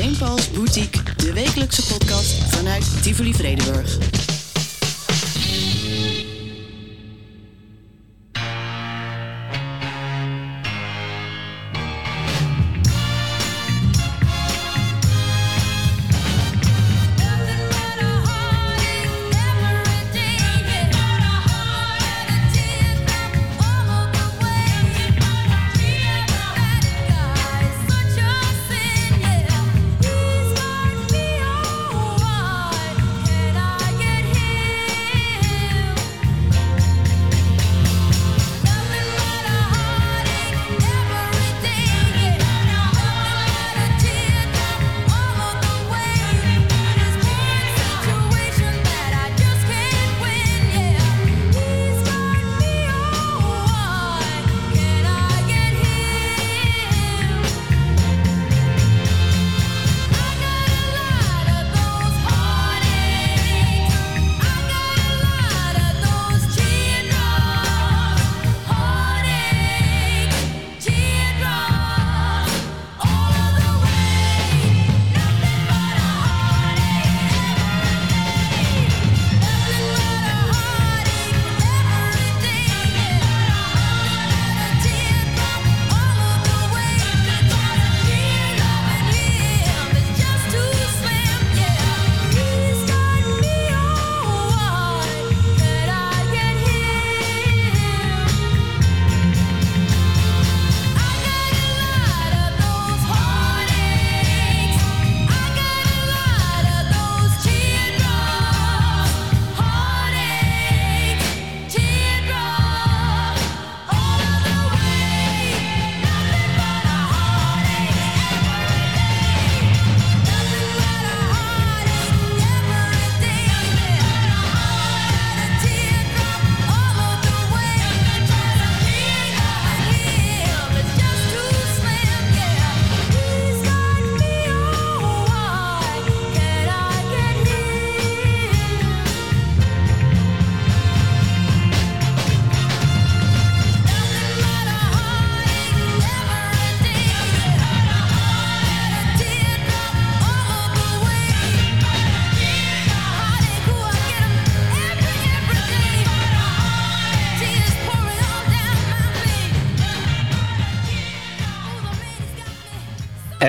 St. Paul's Boutique, de wekelijkse podcast vanuit Tivoli Vredenburg.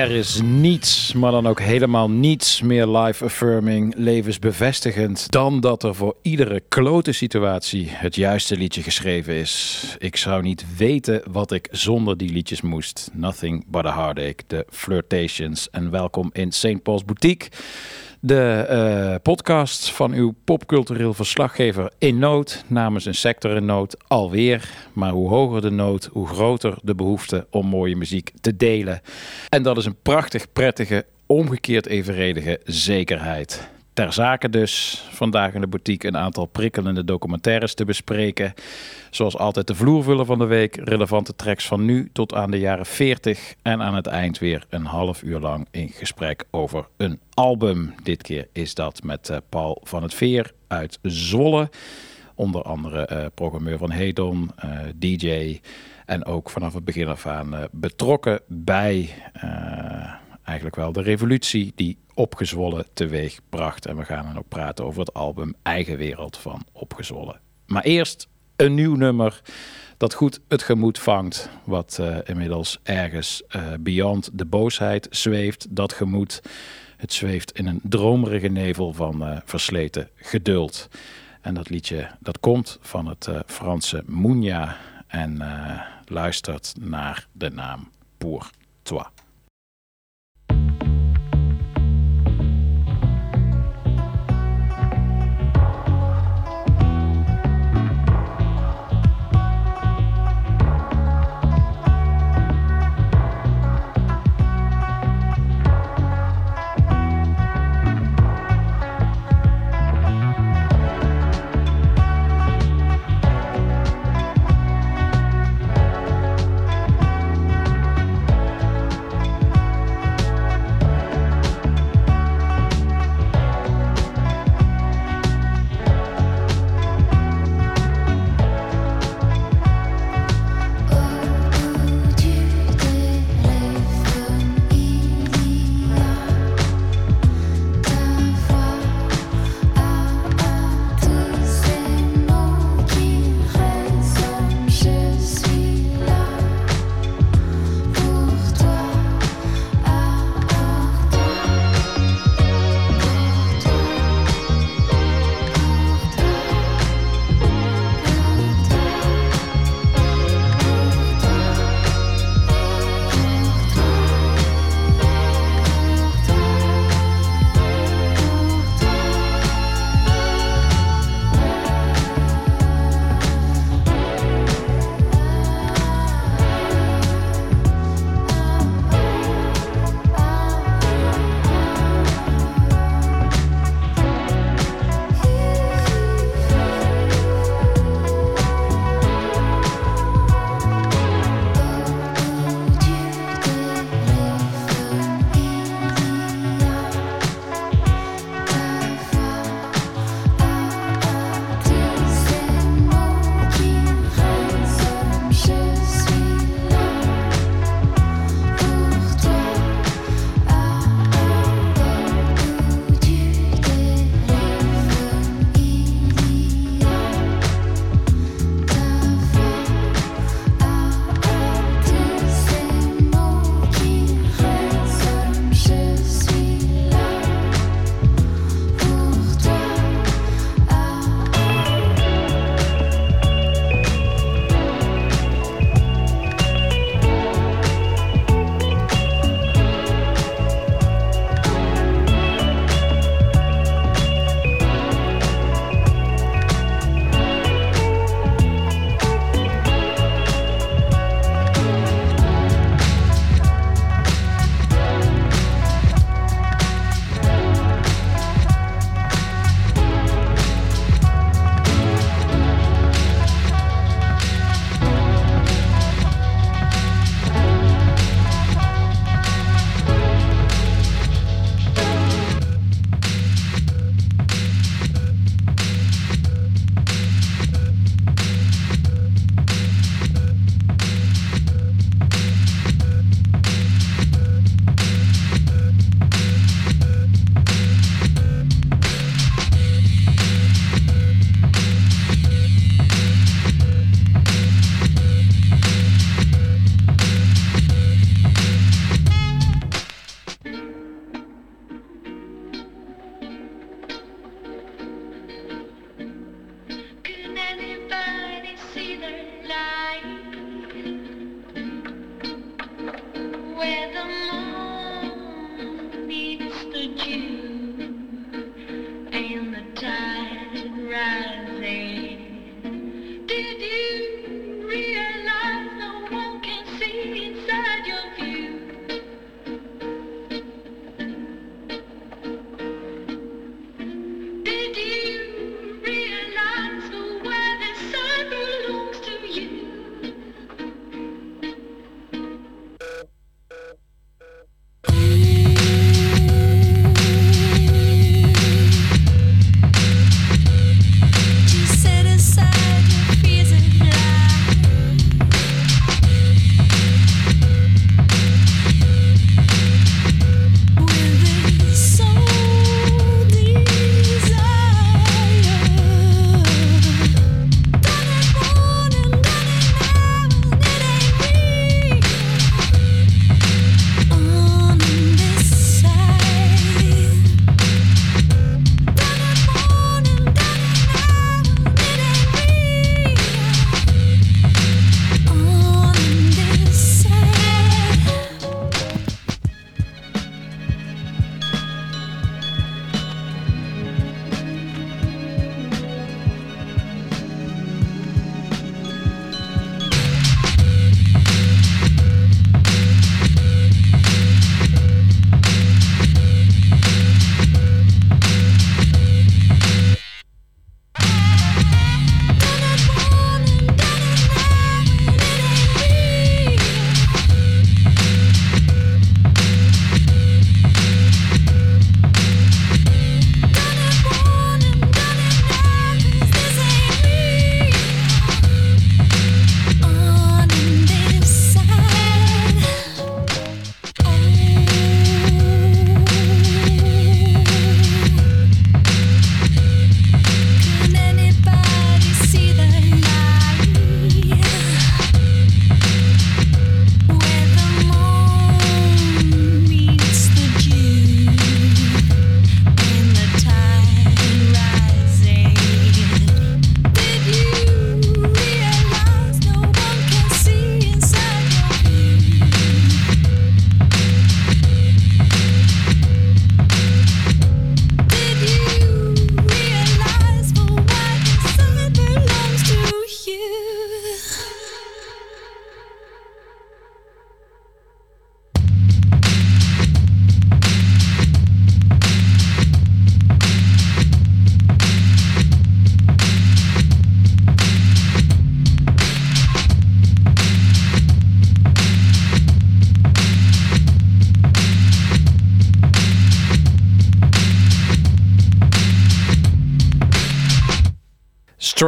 Er is niets, maar dan ook helemaal niets meer life-affirming, levensbevestigend dan dat er voor iedere klote situatie het juiste liedje geschreven is. Ik zou niet weten wat ik zonder die liedjes moest. Nothing but a heartache, de Flirtations en welkom in St. Paul's Boutique. De uh, podcast van uw popcultureel verslaggever in nood, namens een sector in nood, alweer. Maar hoe hoger de nood, hoe groter de behoefte om mooie muziek te delen. En dat is een prachtig, prettige, omgekeerd evenredige zekerheid. Ter zake dus vandaag in de boutique een aantal prikkelende documentaires te bespreken. Zoals altijd de vloervuller van de week, relevante tracks van nu tot aan de jaren 40 en aan het eind weer een half uur lang in gesprek over een album. Dit keer is dat met uh, Paul van het Veer uit Zwolle. Onder andere uh, programmeur van Hedon, uh, DJ en ook vanaf het begin af aan betrokken bij eigenlijk wel de revolutie die Opgezwollen teweeg bracht. En we gaan dan ook praten over het album Eigen Wereld van Opgezwollen. Maar eerst een nieuw nummer dat goed het gemoed vangt. Wat uh, inmiddels ergens uh, beyond de boosheid zweeft. Dat gemoed, het zweeft in een dromerige nevel van uh, versleten geduld. En dat liedje dat komt van het Franse Mounia en luistert naar de naam Pour Toi.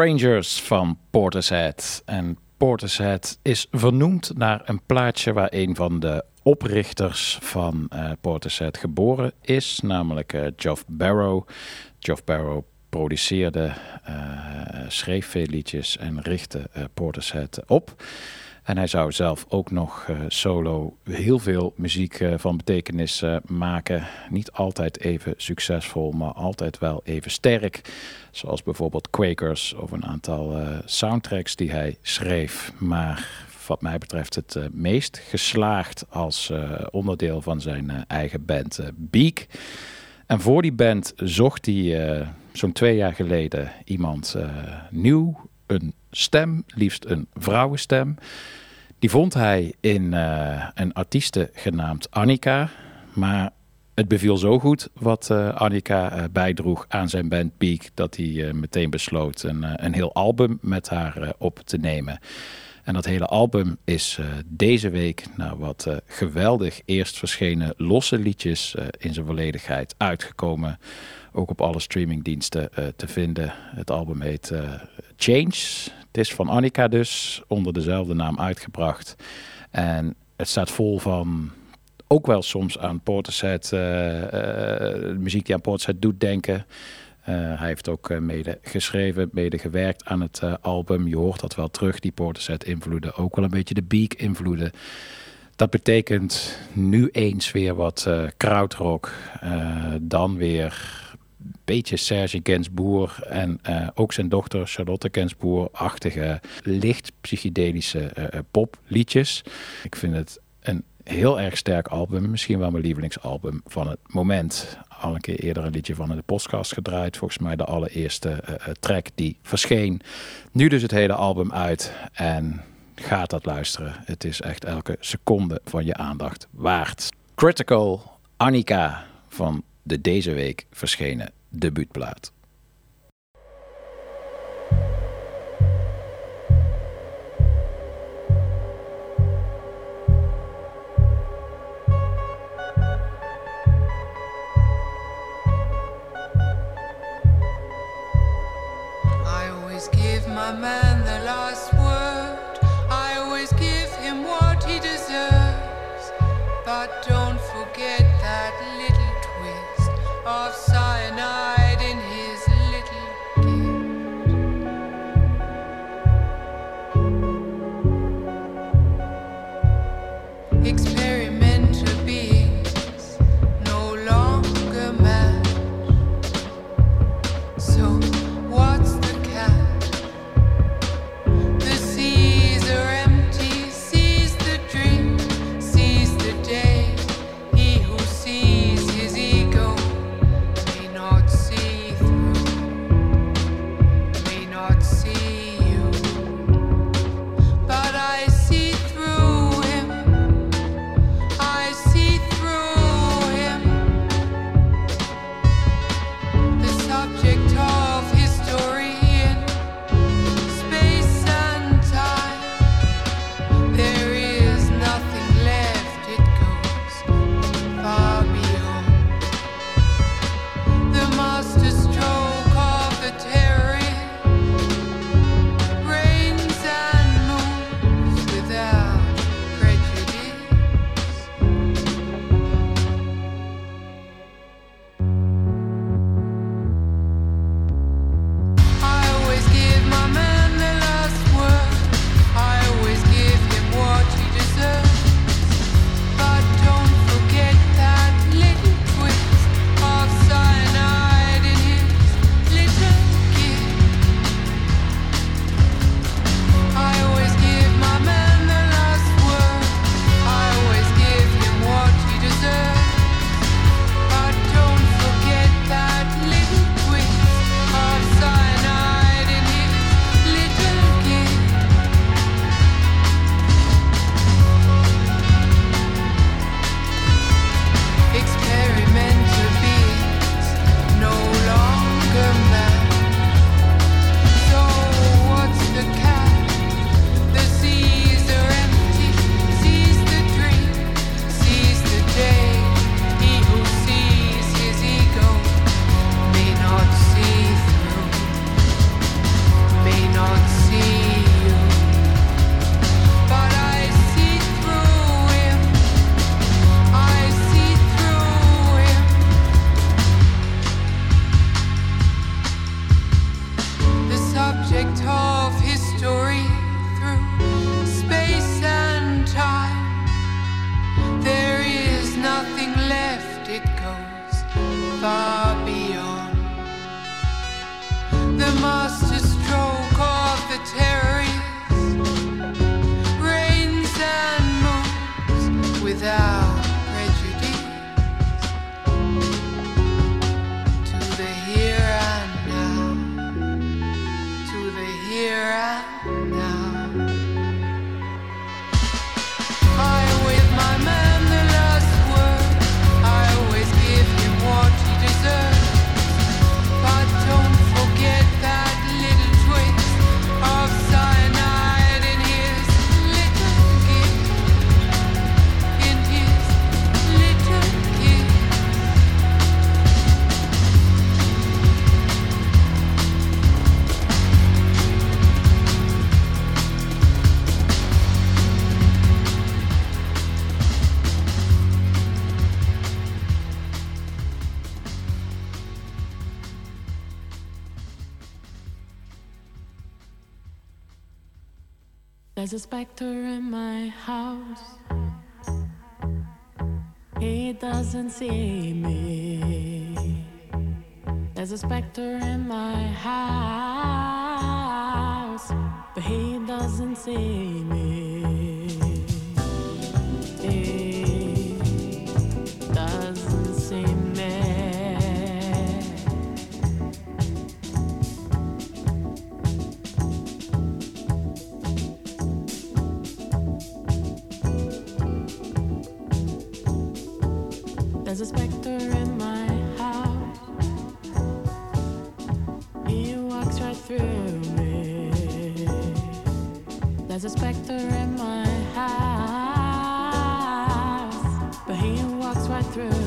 Strangers van Portishead. En Portishead is vernoemd naar een plaatje waar een van de oprichters van uh, Portishead geboren is, namelijk uh, Geoff Barrow. Geoff Barrow produceerde, uh, schreef veel liedjes en richtte Portishead op. En hij zou zelf ook nog uh, solo heel veel muziek uh, van betekenis uh, maken. Niet altijd even succesvol, maar altijd wel even sterk. Zoals bijvoorbeeld Quakers of een aantal soundtracks die hij schreef. Maar wat mij betreft het meest geslaagd als onderdeel van zijn eigen band Beak. En voor die band zocht hij zo'n twee jaar geleden iemand nieuw een stem, liefst een vrouwenstem. Die vond hij in uh, een artieste genaamd Annika. Maar het beviel zo goed wat uh, Annika uh, bijdroeg aan zijn band Peak... dat hij meteen besloot een, een heel album met haar op te nemen. En dat hele album is deze week, naar wat geweldig eerst verschenen losse liedjes... in zijn volledigheid uitgekomen ook op alle streamingdiensten te vinden. Het album heet Change. Het is van Annika dus, onder dezelfde naam uitgebracht. En het staat vol van ook wel soms aan Portishead, uh, muziek die aan Portishead doet denken. hij heeft ook mede geschreven, mede gewerkt aan het album. Je hoort dat wel terug, die Portishead invloeden. Ook wel een beetje de Beak invloeden. Dat betekent nu eens weer wat krautrock. dan weer beetje Serge Gainsbourg en uh, ook zijn dochter Charlotte Gainsbourg-achtige licht psychedelische uh, popliedjes. Ik vind het een heel erg sterk album, misschien wel mijn lievelingsalbum van het moment. Al een keer eerder een liedje van in de podcast gedraaid, volgens mij de allereerste track die verscheen. Nu dus het hele album uit en gaat dat luisteren. Het is echt elke seconde van je aandacht waard. Critical Annika van de deze week verschenen debuutplaat. I always give my man There's a specter in my house. He doesn't see me. There's a specter in my house, but he doesn't see me. through me. There's a specter in my house, but he walks right through.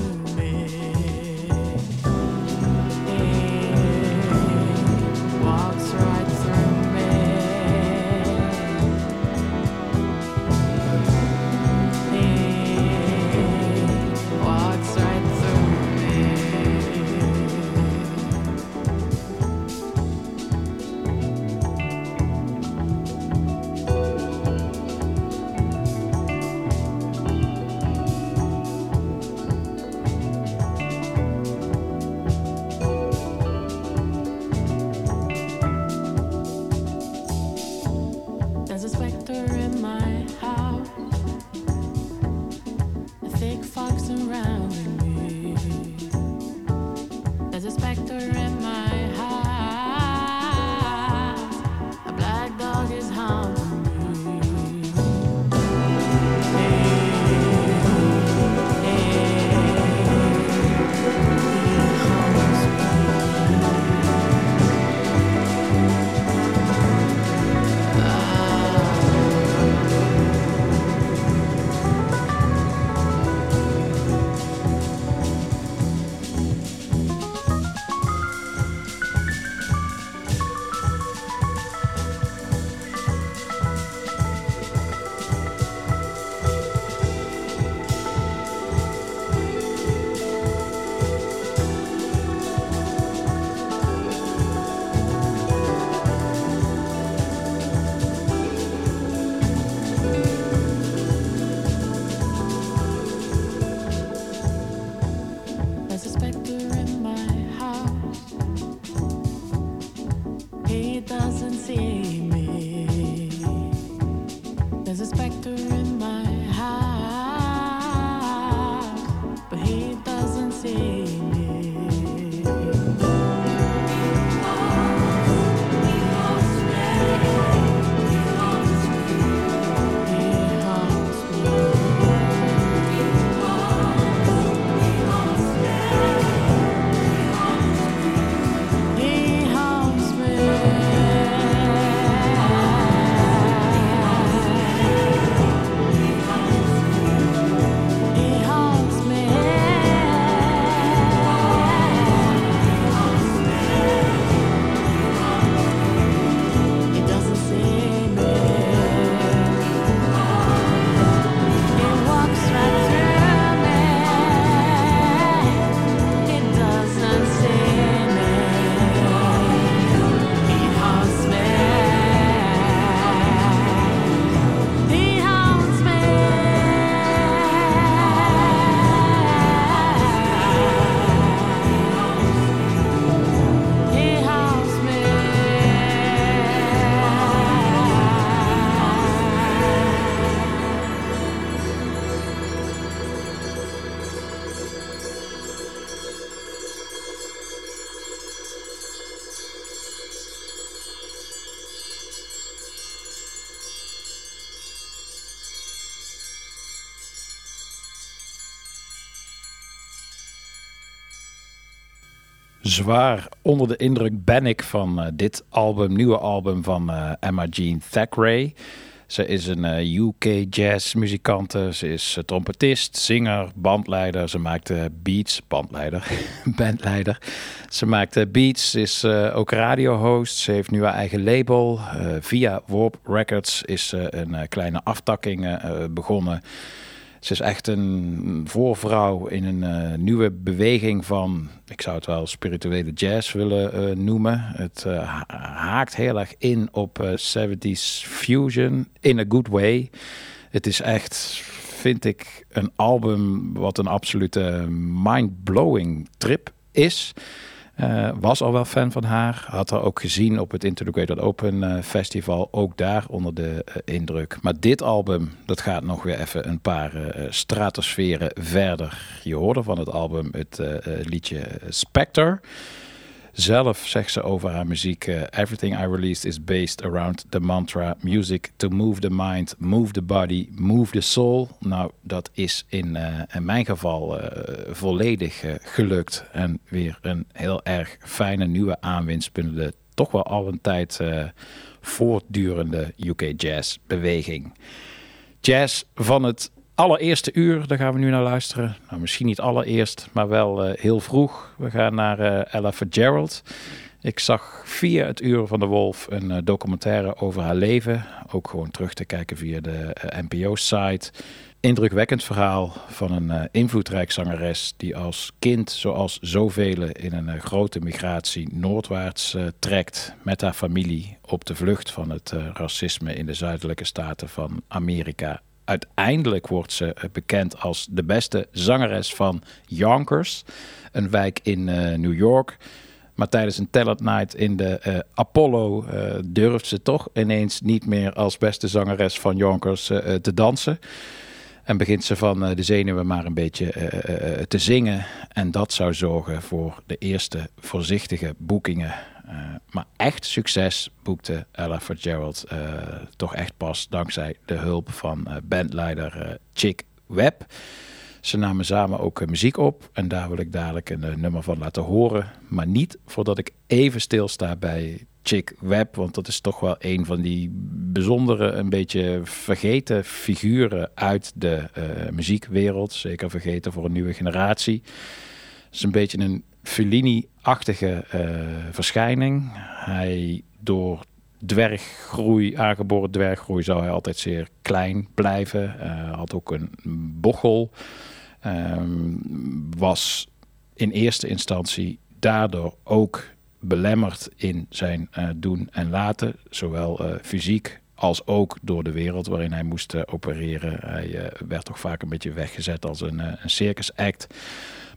Zwaar onder de indruk ben ik van eh, dit album, nieuwe album van eh, Emma Jean Thackeray. Ze is een eh, UK jazz muzikante. Ze is trompetist, zinger, bandleider. Ze maakt beats, bandleider, bandleider. Ze maakt beats, is ook radiohost. Ze heeft nu haar eigen label. via Warp Records is ze een kleine aftakking begonnen. Ze is echt een voorvrouw in een uh, nieuwe beweging van, ik zou het wel spirituele jazz willen uh, noemen. Het uh, haakt heel erg in op 70s fusion in a good way. Het is echt, vind ik, een album wat een absolute mind-blowing trip is. Uh, was al wel fan van haar. Had haar ook gezien op het Integrated Open uh, Festival. Ook daar onder de uh, indruk. Maar dit album, dat gaat nog weer even een paar stratosferen verder. Je hoorde van het album het liedje Spectre. Zelf zegt ze over haar muziek: uh, Everything I released is based around the mantra music to move the mind, move the body, move the soul. Nou, dat is in, uh, in mijn geval uh, volledig gelukt. En weer een heel erg fijne nieuwe aanwinst binnen de toch wel al een tijd voortdurende UK jazz beweging. Jazz van het allereerste uur, daar gaan we nu naar luisteren. Nou, misschien niet allereerst, maar wel uh, heel vroeg. We gaan naar uh, Ella Fitzgerald. Ik zag via het Uur van de Wolf een uh, documentaire over haar leven. Ook gewoon terug te kijken via de NPO-site. Indrukwekkend verhaal van een invloedrijk zangeres die als kind, zoals zoveel, in een grote migratie noordwaarts trekt met haar familie op de vlucht van het racisme in de zuidelijke staten van Amerika uiteindelijk wordt ze eh, bekend als de beste zangeres van Yonkers, een wijk in uh, New York. Maar tijdens een talent night in de uh, Apollo durft ze toch ineens niet meer als beste zangeres van Yonkers te dansen. En begint ze van de zenuwen maar een beetje te zingen. En dat zou zorgen voor de eerste voorzichtige boekingen maar echt succes boekte Ella Fitzgerald uh, toch echt pas dankzij de hulp van uh, bandleider Chick Webb. Ze namen samen ook muziek op en daar wil ik dadelijk een nummer van laten horen. Maar niet voordat ik even stilsta bij Chick Webb, want dat is toch wel een van die bijzondere, een beetje vergeten figuren uit de muziekwereld. Zeker vergeten voor een nieuwe generatie. Het is een beetje een Fellini-achtige uh, verschijning. Hij door dwerggroei, aangeboren dwerggroei, zou hij altijd zeer klein blijven. Uh, had ook een bochel. Um, was in eerste instantie daardoor ook belemmerd in zijn uh, doen en laten. Zowel fysiek als ook door de wereld waarin hij moest opereren. Hij werd toch vaak een beetje weggezet als een, een circus act.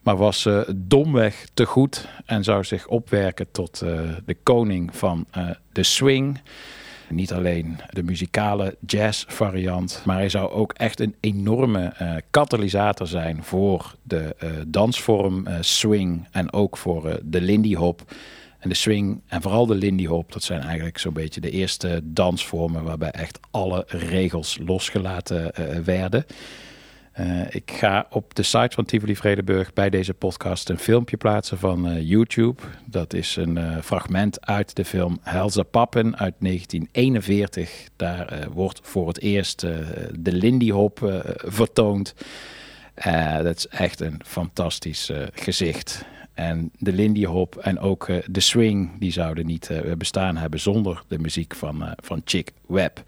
Maar was uh, domweg te goed en zou zich opwerken tot uh, de koning van uh, de swing. Niet alleen de muzikale jazz variant, maar hij zou ook echt een enorme katalysator zijn voor de dansvorm swing en ook voor de lindy hop. En de swing en vooral de lindy hop, dat zijn eigenlijk zo'n beetje de eerste dansvormen waarbij echt alle regels losgelaten werden. Uh, ik ga op de site van Tivoli Vredenburg bij deze podcast een filmpje plaatsen van YouTube. Dat is een fragment uit de film Helza Pappen uit 1941. Daar wordt voor het eerst de Lindy Hop vertoond. dat is echt een fantastisch gezicht. En de Lindy Hop en ook de swing, die zouden niet bestaan hebben zonder de muziek van, van Chick Webb.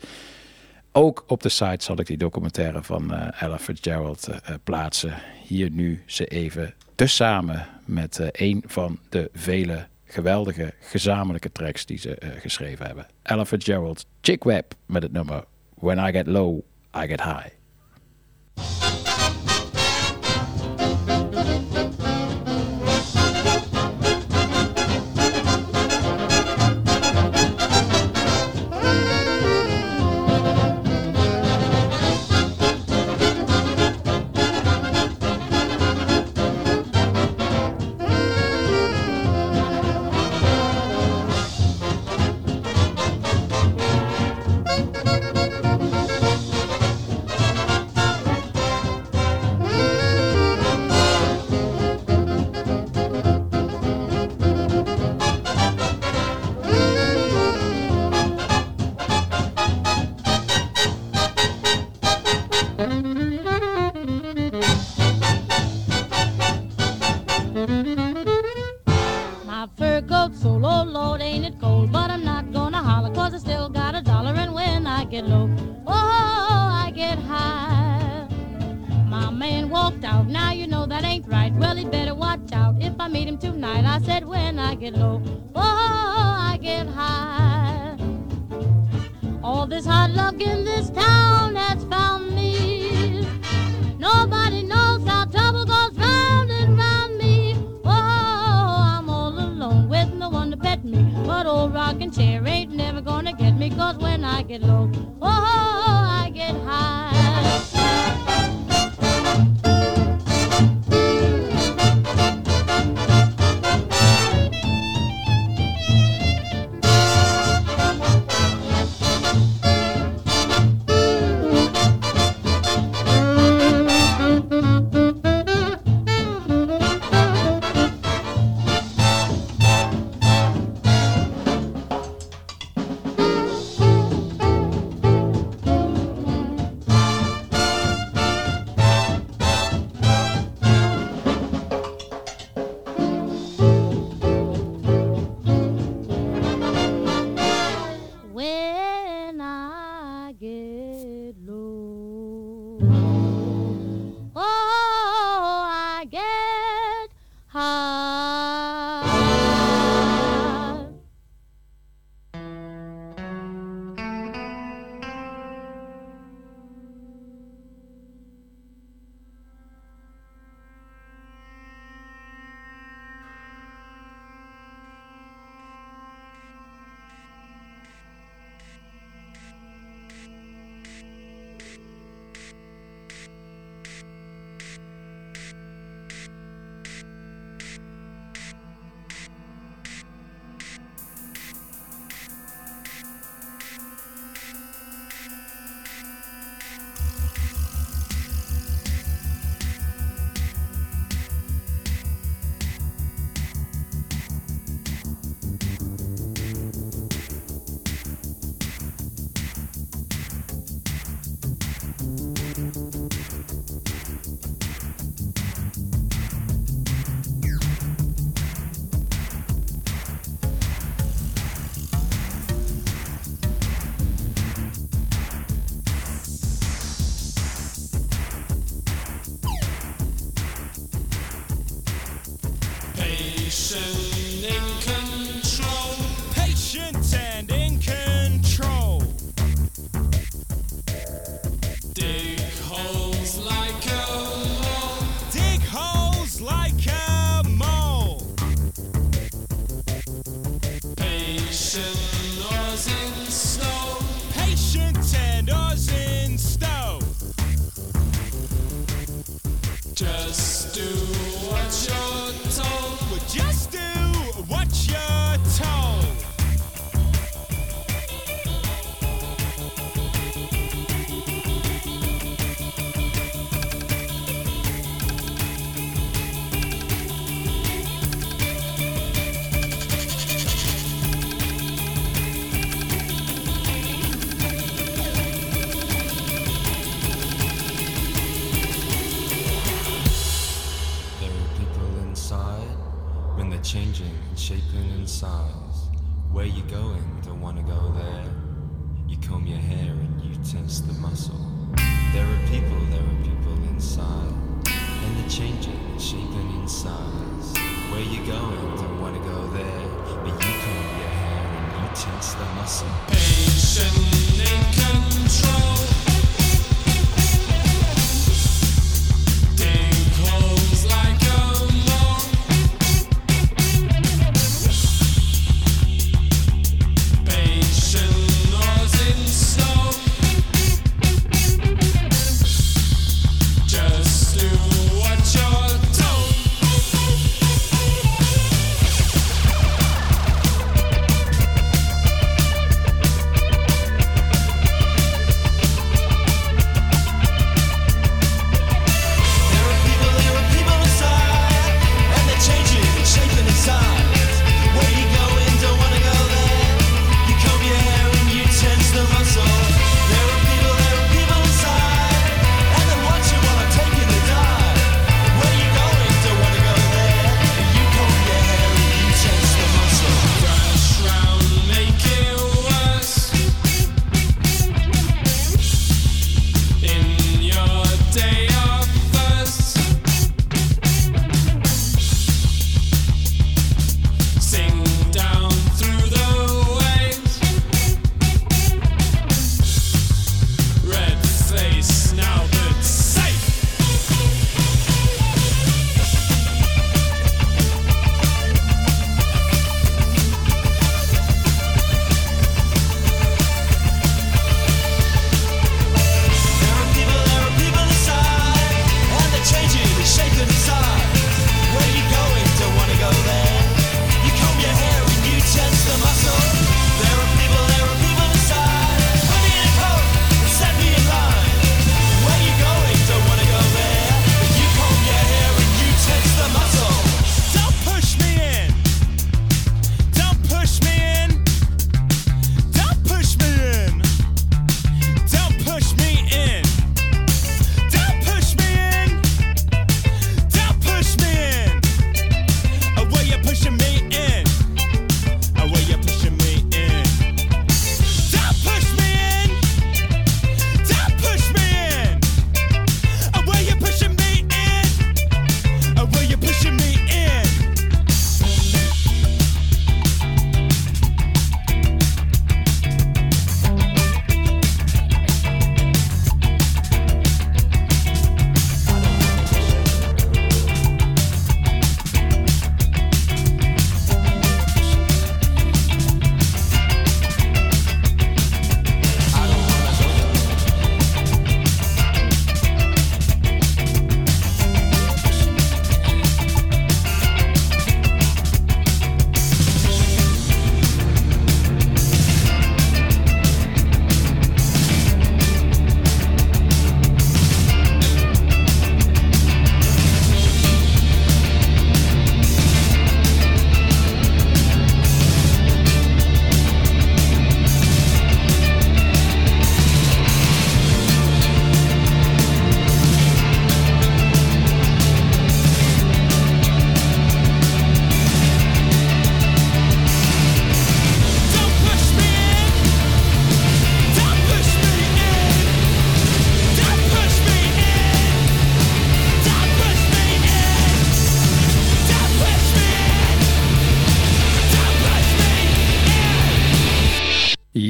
Ook op de site zal ik die documentaire van Ella Fitzgerald plaatsen. Hier nu ze even tezamen met een van de vele geweldige gezamenlijke tracks die ze geschreven hebben. Ella Fitzgerald, Chick Webb met het nummer When I Get Low, I Get High.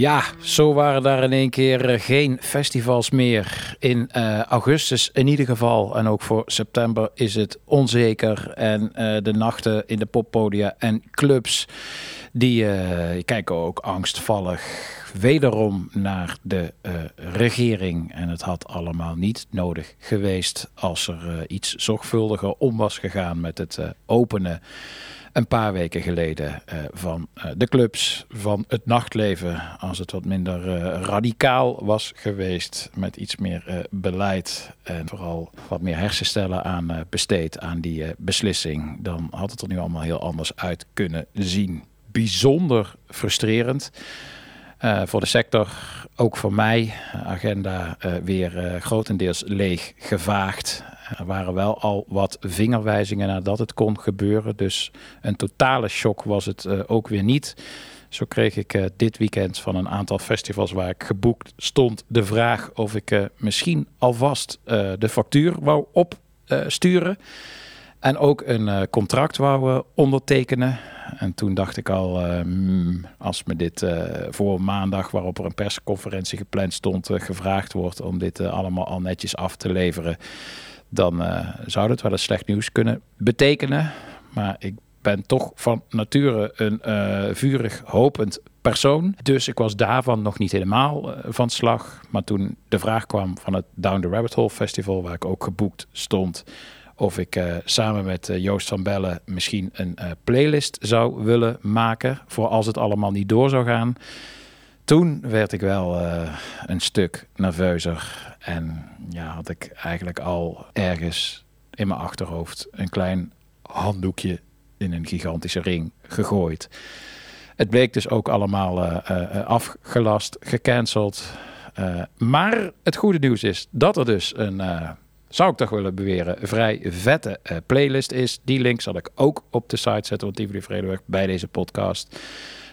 Ja, zo waren daar in één keer eh, geen festivals meer. In eh, augustus in ieder geval. En ook voor september is het onzeker. En eh, de nachten in de poppodia en clubs... die kijken ook angstvallig wederom naar de regering. En het had allemaal niet nodig geweest... als er iets zorgvuldiger om was gegaan met het openen een paar weken geleden eh, van eh, de clubs, van het nachtleven. Als het wat minder eh, radicaal was geweest met iets meer beleid en vooral wat meer hersenstellen aan besteed aan die beslissing, dan had het er nu allemaal heel anders uit kunnen zien. Bijzonder frustrerend. Voor de sector, ook voor mij, agenda weer grotendeels leeg gevaagd. Er waren wel al wat vingerwijzingen nadat het kon gebeuren. Dus een totale shock was het eh, ook weer niet. Zo kreeg ik eh, dit weekend van een aantal festivals waar ik geboekt stond de vraag of ik eh, misschien alvast de factuur wou opsturen. En ook een contract wou ondertekenen. En toen dacht ik al, hmm, als me dit voor maandag, waarop er een persconferentie gepland stond, gevraagd wordt om dit allemaal al netjes af te leveren, dan eh, zou dat wel eens slecht nieuws kunnen betekenen. Maar ik ben toch van nature een eh, vurig hopend persoon. Dus ik was daarvan nog niet helemaal eh, van slag. Maar toen de vraag kwam van het Down the Rabbit Hole Festival, waar ik ook geboekt stond, of ik samen met Joost van Bellen misschien een playlist zou willen maken voor als het allemaal niet door zou gaan. Toen werd ik wel een stuk nerveuzer en ja, had ik eigenlijk al ergens in mijn achterhoofd een klein handdoekje in een gigantische ring gegooid. Het bleek dus ook allemaal eh, eh, eh, afgelast, gecanceld. Maar het goede nieuws is dat er dus een, zou ik toch willen beweren, vrij vette playlist is. Die link zal ik ook op de site zetten van Tivoli Vredenweg bij deze podcast.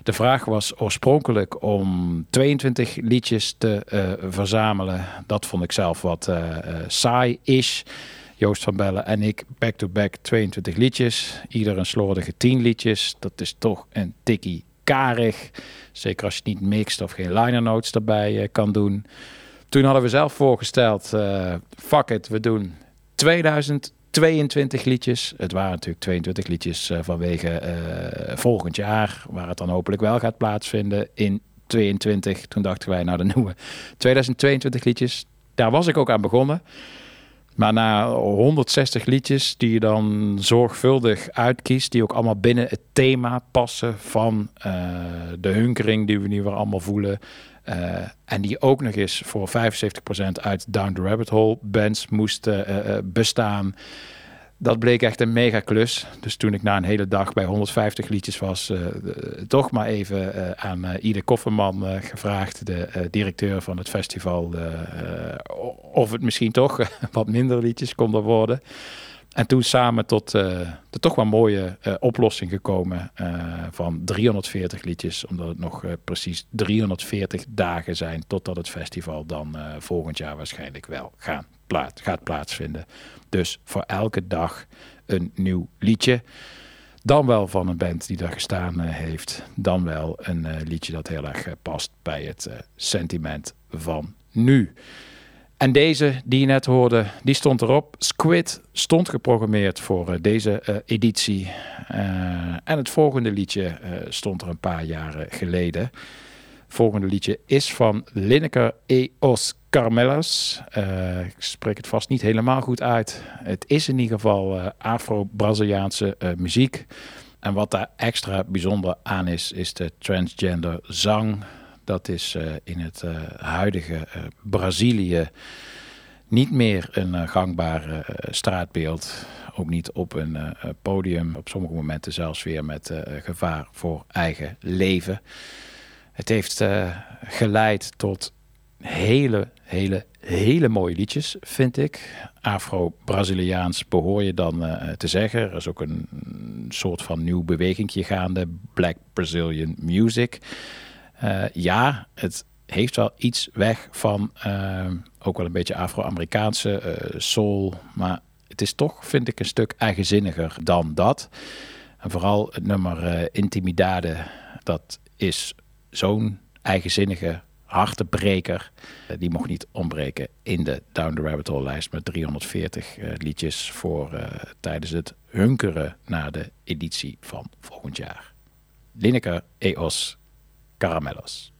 De vraag was oorspronkelijk om 22 liedjes te eh, verzamelen. Dat vond ik zelf wat eh, saai is. Joost van Bellen en ik back-to-back 22 liedjes. Ieder een slordige 10 liedjes. Dat is toch een tikkie karig. Zeker als je niet mixt of geen liner notes erbij kan doen. Toen hadden we zelf voorgesteld, fuck it, we doen 2022 liedjes. Het waren natuurlijk 22 liedjes eh, vanwege eh, volgend jaar, waar het dan hopelijk wel gaat plaatsvinden in 22. Toen dachten wij, nou de nieuwe 2022 liedjes. Daar was ik ook aan begonnen. Maar na 160 liedjes die je dan zorgvuldig uitkiest, die ook allemaal binnen het thema passen van eh, de hunkering die we nu weer allemaal voelen. Eh, en die ook nog eens voor 75% uit Down the Rabbit Hole bands moest eh, eh, bestaan. Dat bleek echt een mega klus. Dus toen ik na een hele dag bij 150 liedjes was, toch maar even aan eh, Ide Kofferman gevraagd, de directeur van het festival, of het misschien toch wat minder liedjes konden worden. En toen samen tot eh, de toch wel mooie eh, oplossing gekomen eh, van 340 liedjes. Omdat het nog eh, precies 340 dagen zijn totdat het festival dan eh, volgend jaar waarschijnlijk wel gaat plaatsvinden. Dus voor elke dag een nieuw liedje. Dan wel van een band die daar gestaan eh, heeft. Dan wel een eh, liedje dat heel erg eh, past bij het eh, sentiment van nu. En deze die je net hoorde, die stond erop. Squid stond geprogrammeerd voor eh, deze eh, editie. Eh, en het volgende liedje stond er een paar jaren geleden. Het volgende liedje is van Lineker E. Os Carmelas. Ik spreek het vast niet helemaal goed uit. Het is in ieder geval Afro-Braziliaanse muziek. En wat daar extra bijzonder aan is, is de transgender zang. Dat is eh, in het eh, huidige eh, Brazilië niet meer een gangbaar eh, straatbeeld. Ook niet op een podium. Op sommige momenten zelfs weer met gevaar voor eigen leven. Het heeft geleid tot hele, hele, hele mooie liedjes, vind ik. Afro-Braziliaans behoor je dan te zeggen. Er is ook een soort van nieuw bewegingje gaande. Black Brazilian Music. Eh, ja, het heeft wel iets weg van eh, ook wel een beetje Afro-Amerikaanse eh, soul. Maar het is toch, vind ik, een stuk eigenzinniger dan dat. En vooral het nummer Intimidade, dat is zo'n eigenzinnige hartebreker. Die mocht niet ontbreken in de Down the Rabbit Hole lijst met 340 eh, liedjes voor tijdens het hunkeren naar de editie van volgend jaar. Lineker Eos Caramelos.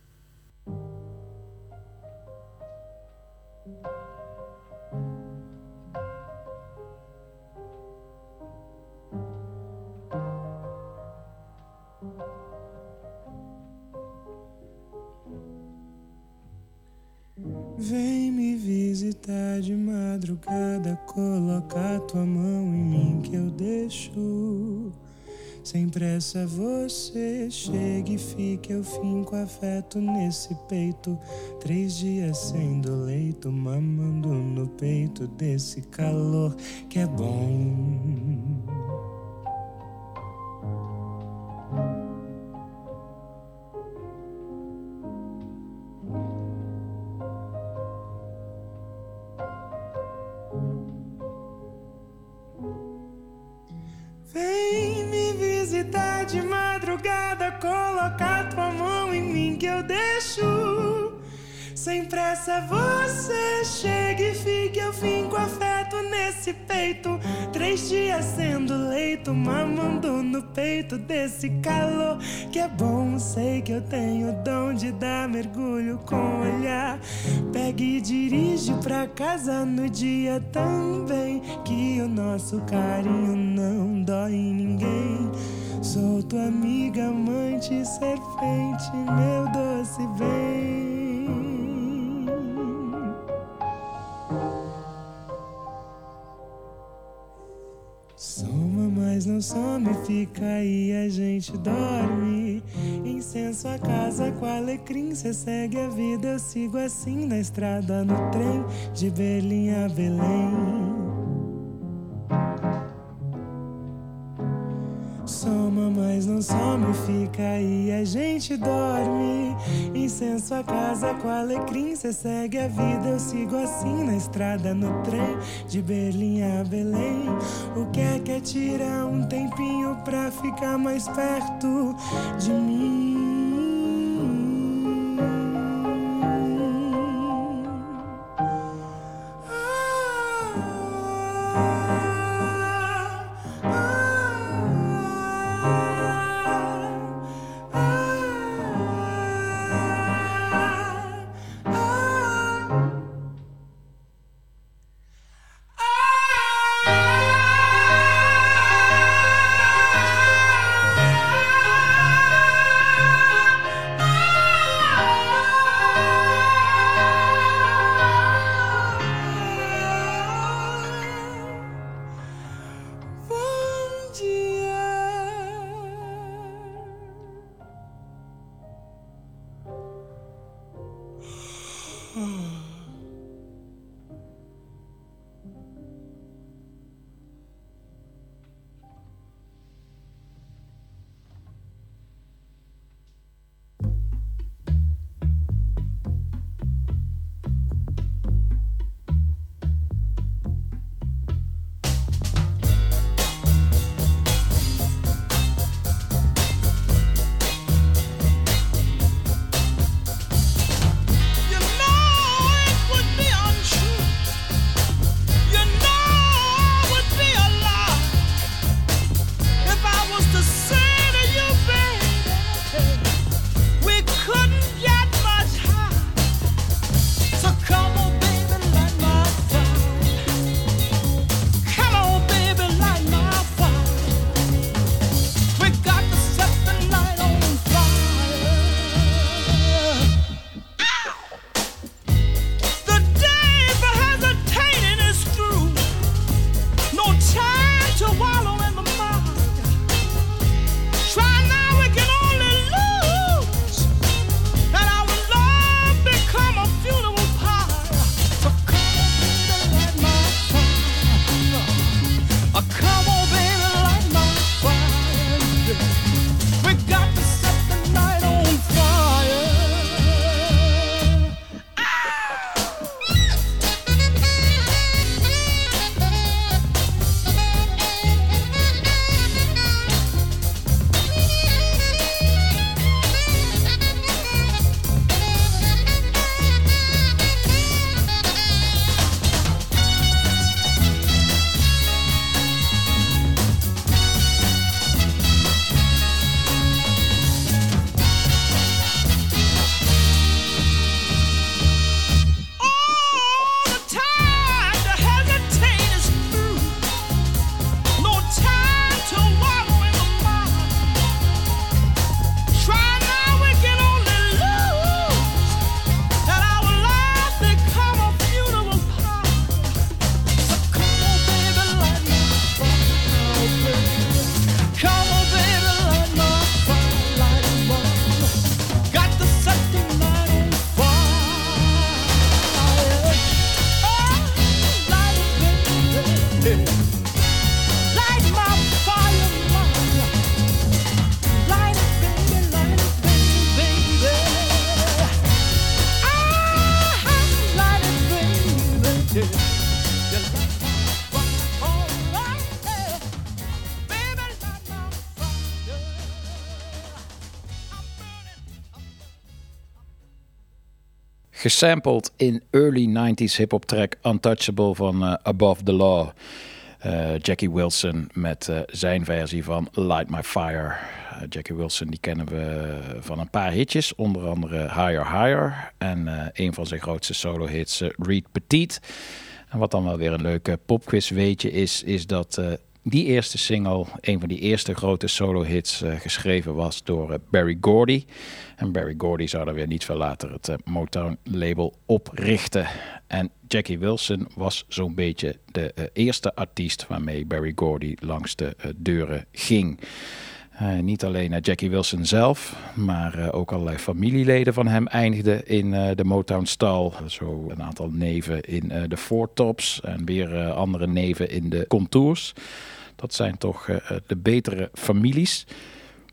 Vem me visitar de madrugada, coloca tua mão em mim que eu deixo. Sem pressa você chega e fica, eu finco afeto nesse peito. Três dias sendo leito, mamando no peito desse calor que é bom. Vem visitar de madrugada, coloca tua mão em mim que eu deixo. Sem pressa você chega e fica, eu finco afeto nesse peito. Três dias sendo leito, mamando no peito desse calor que é bom. Sei que eu tenho dom de dar mergulho com olhar. Pega e dirige pra casa no dia também. Que o nosso carinho não dói em ninguém. Sou tua amiga, amante, serpente, meu doce bem. Soma, mas não some, fica aí, a gente dorme. Incenso a casa com alecrim, cê segue a vida, eu sigo assim na estrada, no trem, de Berlim a Belém. Não some, fica aí, a gente dorme. Incenso a casa com alecrim, cê segue a vida, eu sigo assim na estrada, no trem, de Berlim a Belém. O que é que é tirar um tempinho pra ficar mais perto de mim? It, Gesampled in early 90s hip-hop track Untouchable van eh, Above the Law. Eh, Jackie Wilson met eh, zijn versie van Light My Fire. Jackie Wilson die kennen we van een paar hitjes, onder andere Higher Higher en een van zijn grootste solo-hits eh, Read Petite. En wat dan wel weer een leuke popquiz weetje is, is dat die eerste single, een van die eerste grote solo-hits, eh, geschreven was door eh, Barry Gordy. En Barry Gordy zou er weer niet veel later het eh, Motown-label oprichten. En Jackie Wilson was zo'n beetje de eerste artiest waarmee Barry Gordy langs de deuren ging. Niet alleen eh, Jackie Wilson zelf, maar ook allerlei familieleden van hem eindigden in de Motown-stal. Zo een aantal neven in de Four Tops en weer andere neven in de Contours. Dat zijn toch eh, de betere families.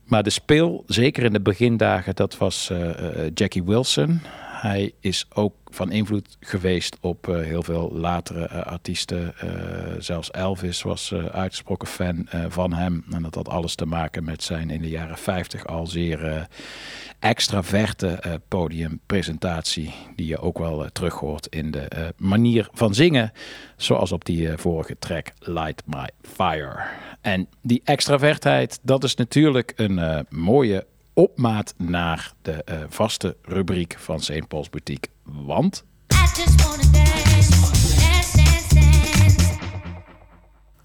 Maar de speel, zeker in de begindagen, dat was eh, eh, Jackie Wilson. Hij is ook van invloed geweest op eh, heel veel latere eh, artiesten. Eh, zelfs Elvis was uitgesproken fan van hem. En dat had alles te maken met zijn in de jaren 50 al zeer extraverte podiumpresentatie. Die je ook wel terug hoort in de manier van zingen. Zoals op die vorige track Light My Fire. En die extravertheid, dat is natuurlijk een mooie opmaat naar de vaste rubriek van St. Paul's Boutique. Want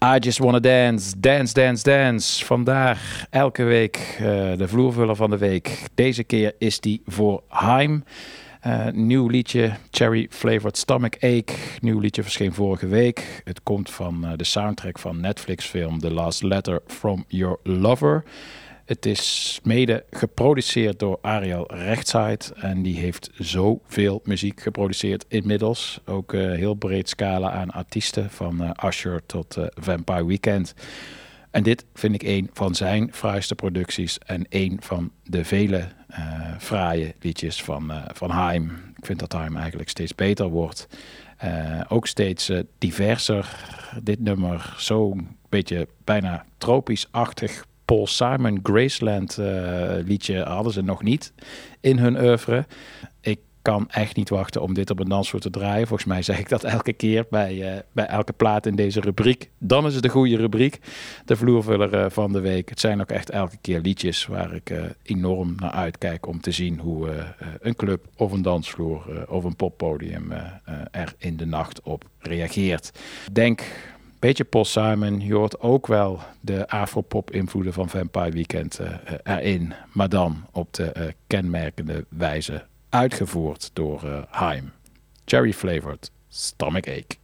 I just wanna dance, dance, dance, dance. Vandaag elke week eh, de vloervuller van de week. Deze keer is die voor Haim. Eh, nieuw liedje, Cherry Flavored Stomach Ache. Nieuw liedje verscheen vorige week. Het komt van eh, de soundtrack van Netflix film The Last Letter From Your Lover. Het is mede geproduceerd door Ariel Rechtsheid. En die heeft zoveel muziek geproduceerd inmiddels. Ook een heel breed scala aan artiesten. Van eh, Usher tot eh, Vampire Weekend. En dit vind ik een van zijn fraaiste producties. En een van de vele eh fraaie liedjes van, eh van Haim. Ik vind dat Haim eigenlijk steeds beter wordt. Eh, ook steeds eh, diverser. Dit nummer zo'n beetje bijna tropisch-achtig Paul Simon Graceland eh, liedje hadden ze nog niet in hun oeuvre. Ik kan echt niet wachten om dit op een dansvloer te draaien. Volgens mij zeg ik dat elke keer bij, eh, bij elke plaat in deze rubriek. Dan is het de goede rubriek, de vloervuller eh, van de week. Het zijn ook echt elke keer liedjes waar ik enorm naar uitkijk om te zien hoe een club of een dansvloer of een poppodium er in de nacht op reageert. Denk beetje Paul Simon. Je hoort ook wel de afropop-invloeden van Vampire Weekend eh, eh, erin. Maar dan op de eh, kenmerkende wijze uitgevoerd door Haim. Cherry flavored stomach ache.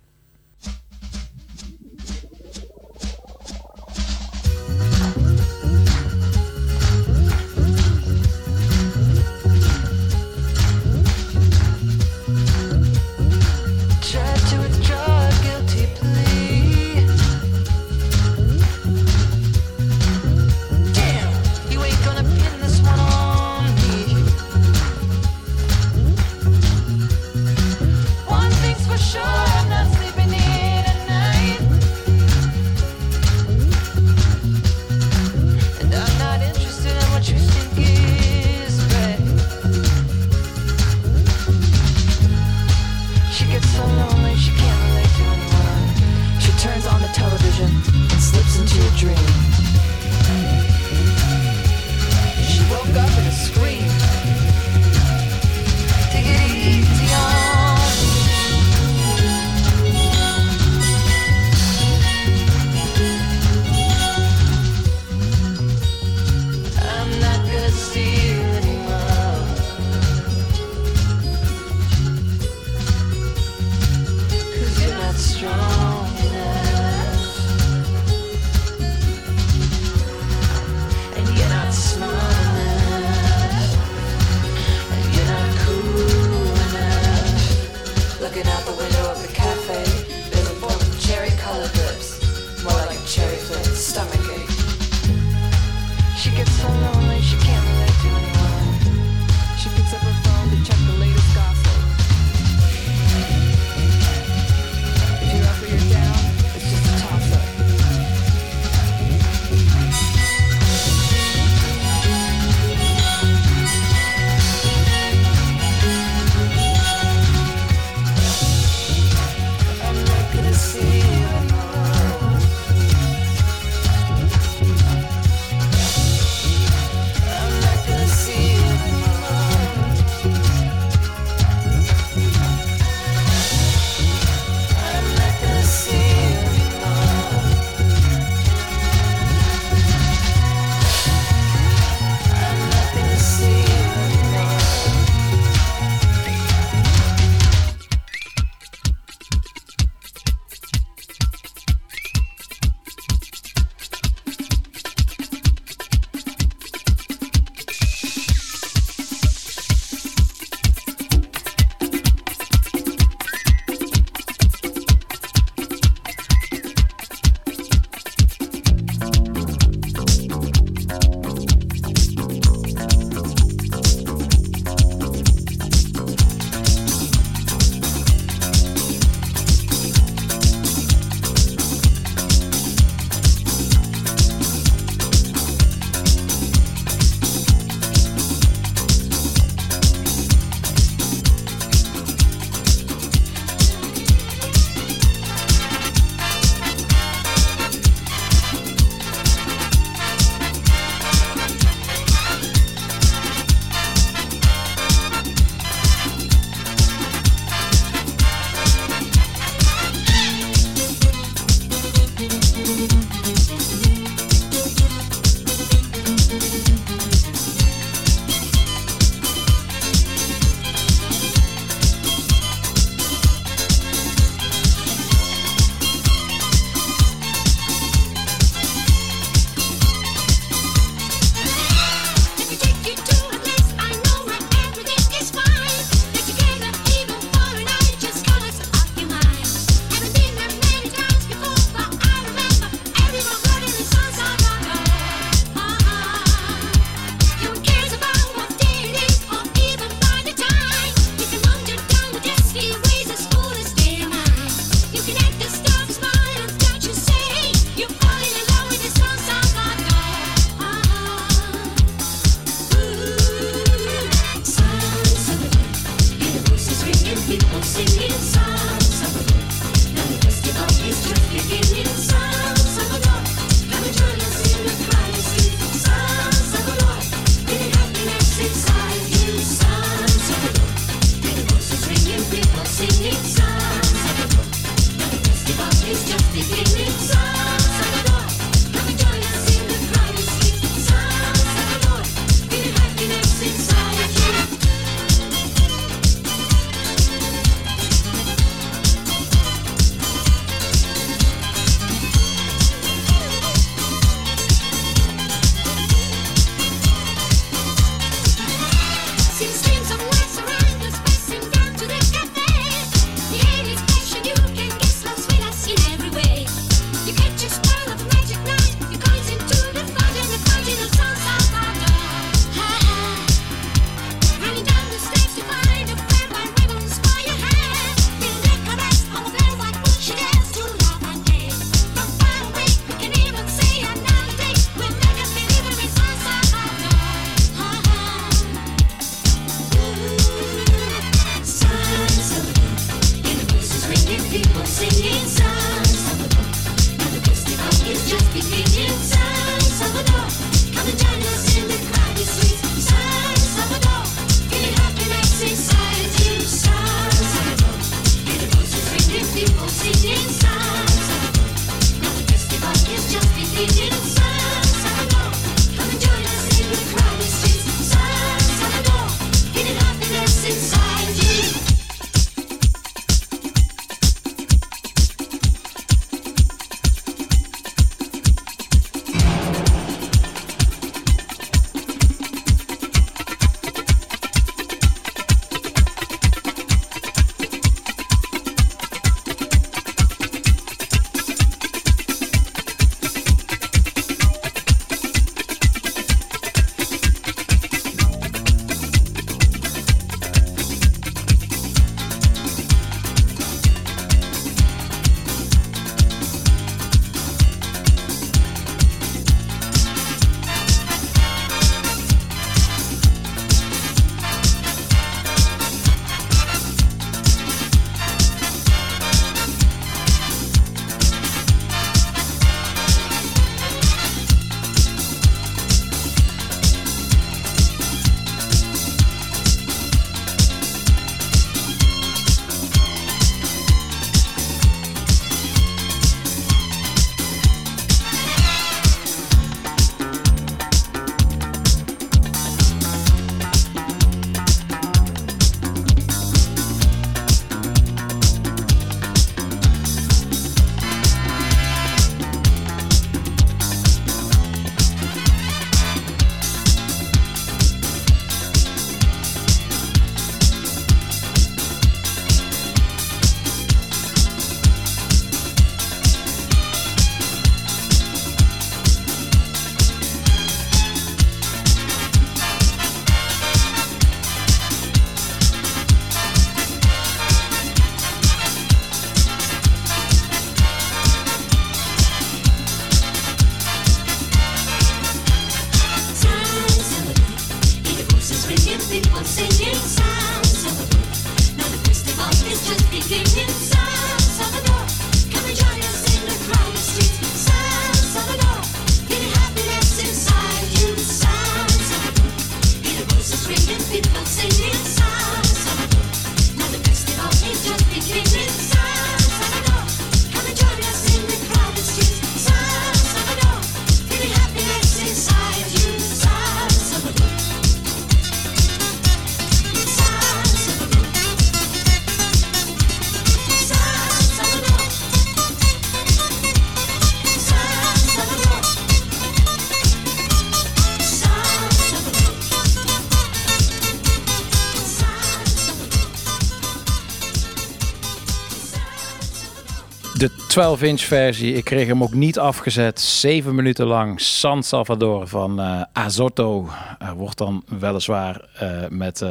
12 inch versie. Ik kreeg hem ook niet afgezet. 7 minuten lang San Salvador van uh, Azotto. Er wordt dan weliswaar uh, met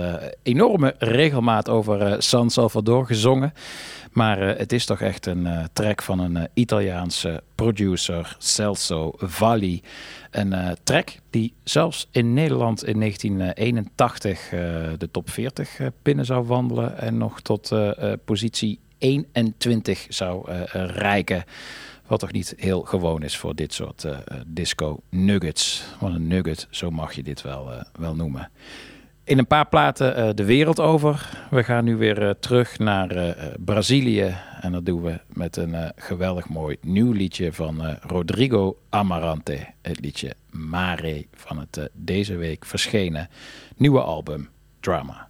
enorme regelmaat over San Salvador gezongen. Maar het is toch echt een track van een Italiaanse producer, Celso Valli. Een track die zelfs in Nederland in 1981 de top 40 binnen zou wandelen. En nog tot positie 21 zou eh, rijken. Wat toch niet heel gewoon is voor dit soort eh, eh, disco nuggets. Want een nugget, zo mag je dit wel, wel noemen. In een paar platen de wereld over. We gaan nu weer terug naar Brazilië. En dat doen we met een geweldig mooi nieuw liedje van Rodrigo Amarante. Het liedje Mare van het deze week verschenen nieuwe album Drama.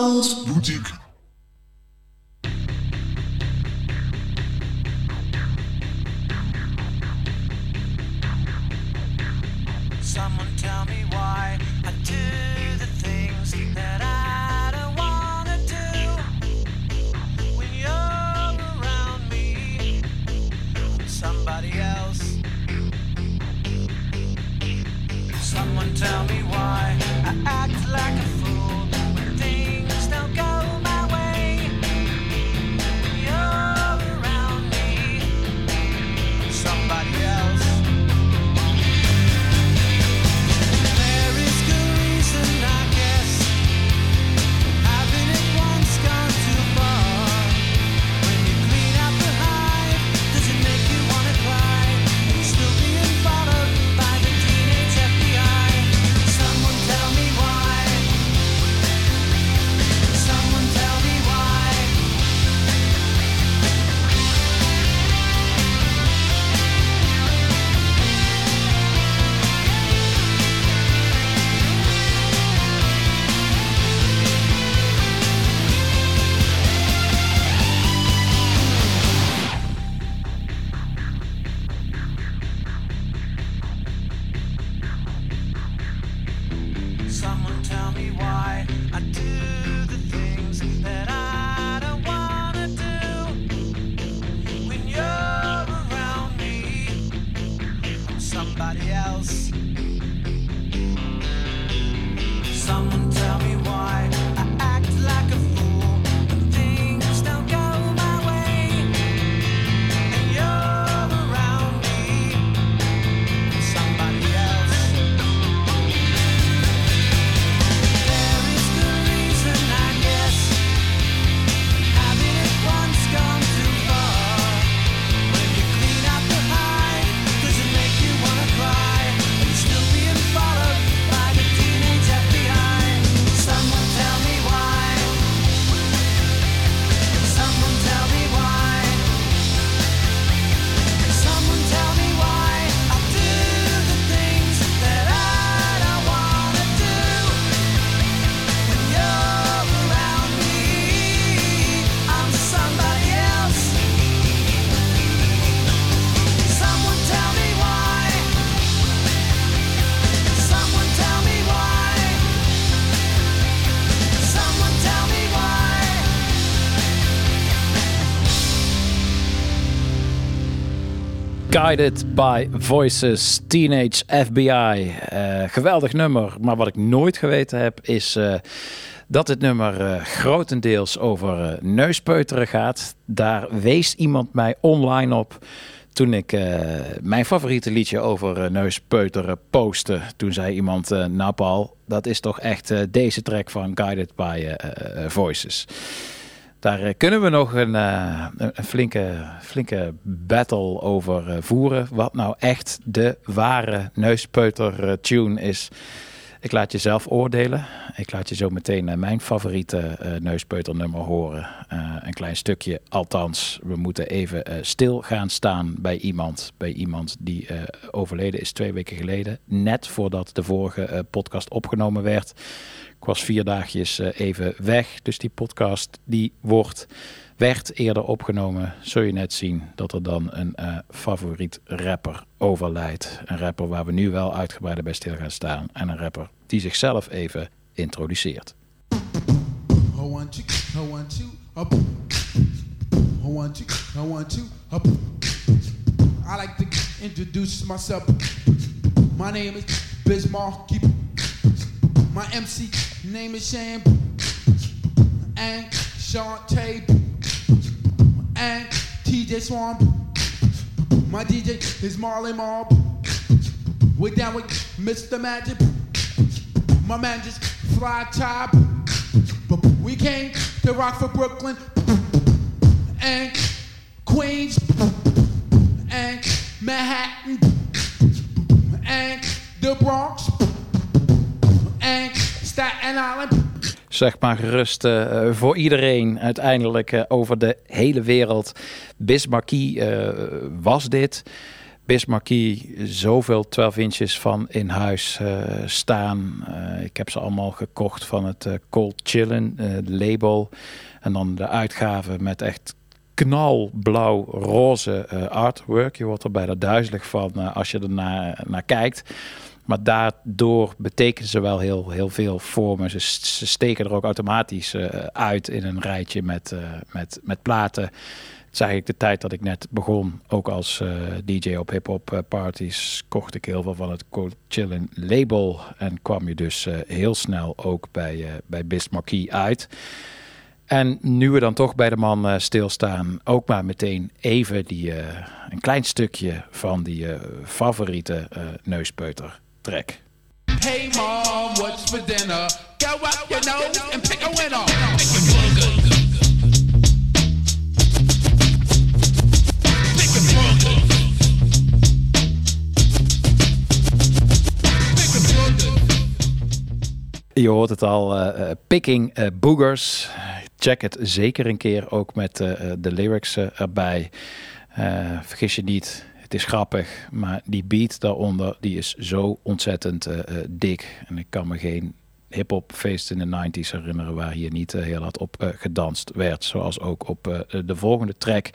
St. Paul's Boutique. Guided by Voices, Teenage FBI. Eh, geweldig nummer, maar wat ik nooit geweten heb is eh, dat dit nummer eh, grotendeels over neuspeuteren gaat. Daar wees iemand mij online op toen ik mijn favoriete liedje over neuspeuteren postte. Toen zei iemand, eh nou Paul, dat is toch echt deze track van Guided by Voices. Daar eh, kunnen we nog een, eh, een een flinke, flinke battle over eh, voeren. Wat nou echt de ware neuspeuter eh, tune is. Ik laat je zelf oordelen. Ik laat je zo meteen mijn favoriete eh neuspeuternummer horen. Een klein stukje. Althans, we moeten even stil gaan staan bij iemand. Bij iemand die overleden is twee weken geleden. Net voordat de vorige podcast opgenomen werd. Ik was vier dagjes eh, even weg. Dus die podcast die wordt, werd eerder opgenomen. Zul je net zien dat er dan een eh, favoriet rapper overlijdt. Een rapper waar we nu wel uitgebreider bij stil gaan staan. En een rapper die zichzelf even introduceert. I like to introduce myself. My name is Bismarck. My MC name is Sham. And Shantae. And TJ Swamp. My DJ is Marley Mob. We're down with Mr. Magic. My man just fly top. We came to rock for Brooklyn and Queens and Manhattan and the Bronx. Zeg maar gerust eh, voor iedereen uiteindelijk eh, over de hele wereld. Bismarcky eh, was dit. Bismarcky zoveel 12 inches van in huis staan. Ik heb ze allemaal gekocht van het Cold Chillin label. En dan de uitgave met echt knalblauw roze artwork. Je wordt er bijna duizelig van als je er naar, naar kijkt. Maar daardoor betekenen ze wel heel, heel veel voor me. Ze, steken er ook automatisch eh, uit in een rijtje met, eh, met, met platen. Het is eigenlijk de tijd dat ik net begon. Ook als eh, DJ op hip-hop parties kocht ik heel veel van het Chillin label. En kwam je dus heel snel ook bij, bij Bismarcky uit. En nu we dan toch bij de man stilstaan, ook maar meteen even die, een klein stukje van die favoriete neuspeuter track. Hey mom, what's for dinner? Go up your nose and pick a winner. Pick a burger. Pick a burger. Pick a burger. Je hoort het al, eh, Picking eh, Boogers. Check het zeker een keer, ook met eh, de lyrics erbij. Eh, vergis je niet, het is grappig, maar die beat daaronder die is zo ontzettend eh, eh, dik. En ik kan me geen hip-hop feest in de 90s herinneren waar hier niet eh, heel hard op gedanst werd. Zoals ook op de volgende track,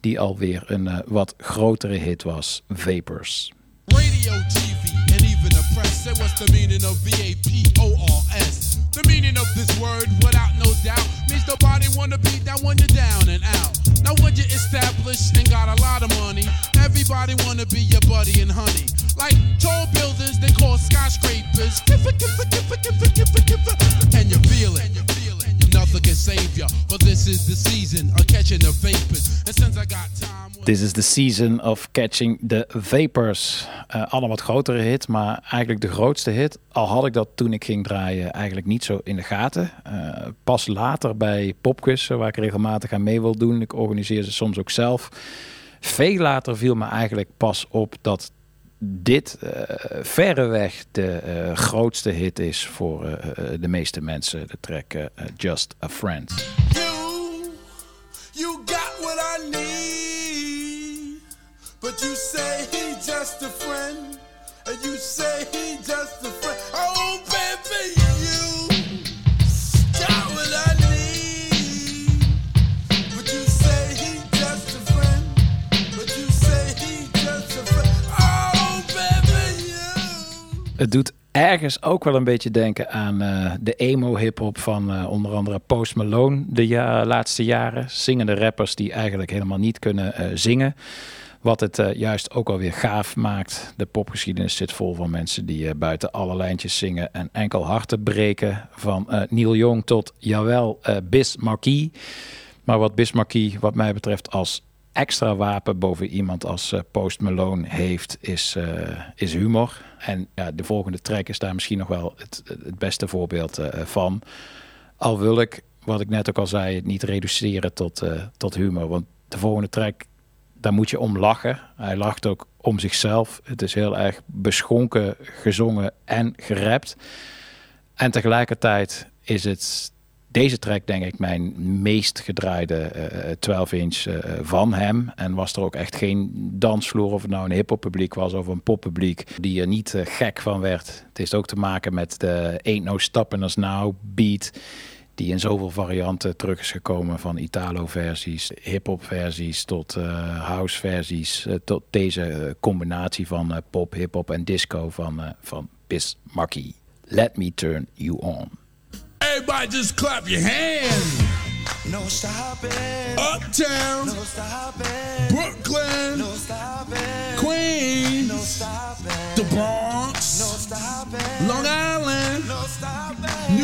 die alweer een wat grotere hit was, Vapors. Radio, TV, even the press say what's the meaning of V-A-P-O-R-S. The meaning of this word, without no doubt, means nobody wanna be down when you're down and out. Now when you're established and got a lot of money, everybody wanna be your buddy and honey. Like tall buildings, they call skyscrapers. And you feel it. Nothing can save ya, but this is the season of catching the vapors. And since I got time. This is the season of catching the vapors. Eh al een wat grotere hit, maar eigenlijk de grootste hit. Al had ik dat toen ik ging draaien eigenlijk niet zo in de gaten. Eh, pas later bij popquizzen, waar ik regelmatig aan mee wil doen. Ik organiseer ze soms ook zelf. Veel later viel me eigenlijk pas op dat dit eh, verreweg de grootste hit is voor de meeste mensen. De track Just a Friend. You got but you say he just a friend, and you say he just a friend. Oh, baby, you got what I need, but you say he just a friend, but you say he just a friend. Oh, baby, you. Het doet ergens ook wel een beetje denken aan eh, de emo-hip-hop van eh, onder andere Post Malone de ja- laatste jaren. Zingende rappers die eigenlijk helemaal niet kunnen eh, zingen. Wat het eh, juist ook alweer gaaf maakt. De popgeschiedenis zit vol van mensen die eh, buiten alle lijntjes zingen en enkel harten breken. Van eh, Neil Young tot, jawel, Bis. Maar wat Bis wat mij betreft, als extra wapen boven iemand als Post Malone heeft, is, is humor. En ja, de volgende track is daar misschien nog wel het, het beste voorbeeld van. Al wil ik, wat ik net ook al zei, het niet reduceren tot, tot humor. Want de volgende track, daar moet je om lachen. Hij lacht ook om zichzelf. Het is heel erg beschonken gezongen en gerapt. En tegelijkertijd is het deze track denk ik mijn meest gedraaide eh, 12 inch eh, van hem. En was er ook echt geen dansvloer of het nou een hip-hop publiek was of een poppubliek die er niet eh, gek van werd. Het heeft ook te maken met de Ain't No Stopping Us Now beat. Die in zoveel varianten terug is gekomen. Van Italo-versies, hip-hop versies tot eh, house-versies. eh, tot deze eh, combinatie van pop, hip-hop en disco van, van Markie. Let me turn you on. Everybody just clap your hands. No stopping. Uptown. No stopping. Brooklyn. No stopping. Queens. No stopping. The Bronx. No stopping. Long Island. No stopping.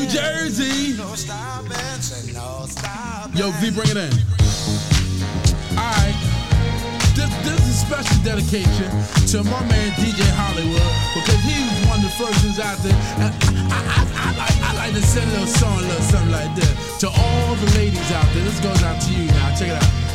Jersey. Yo, V, bring it in. Alright. This, this is a special dedication to my man DJ Hollywood because he was one of the first ones out there. And I, I, I, like, I like to send a little song, a little something like that to all the ladies out there. This goes out to you now. Check it out.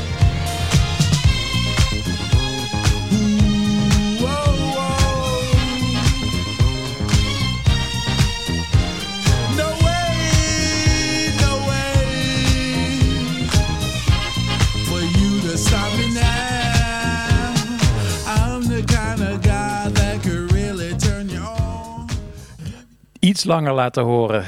Iets langer laten horen.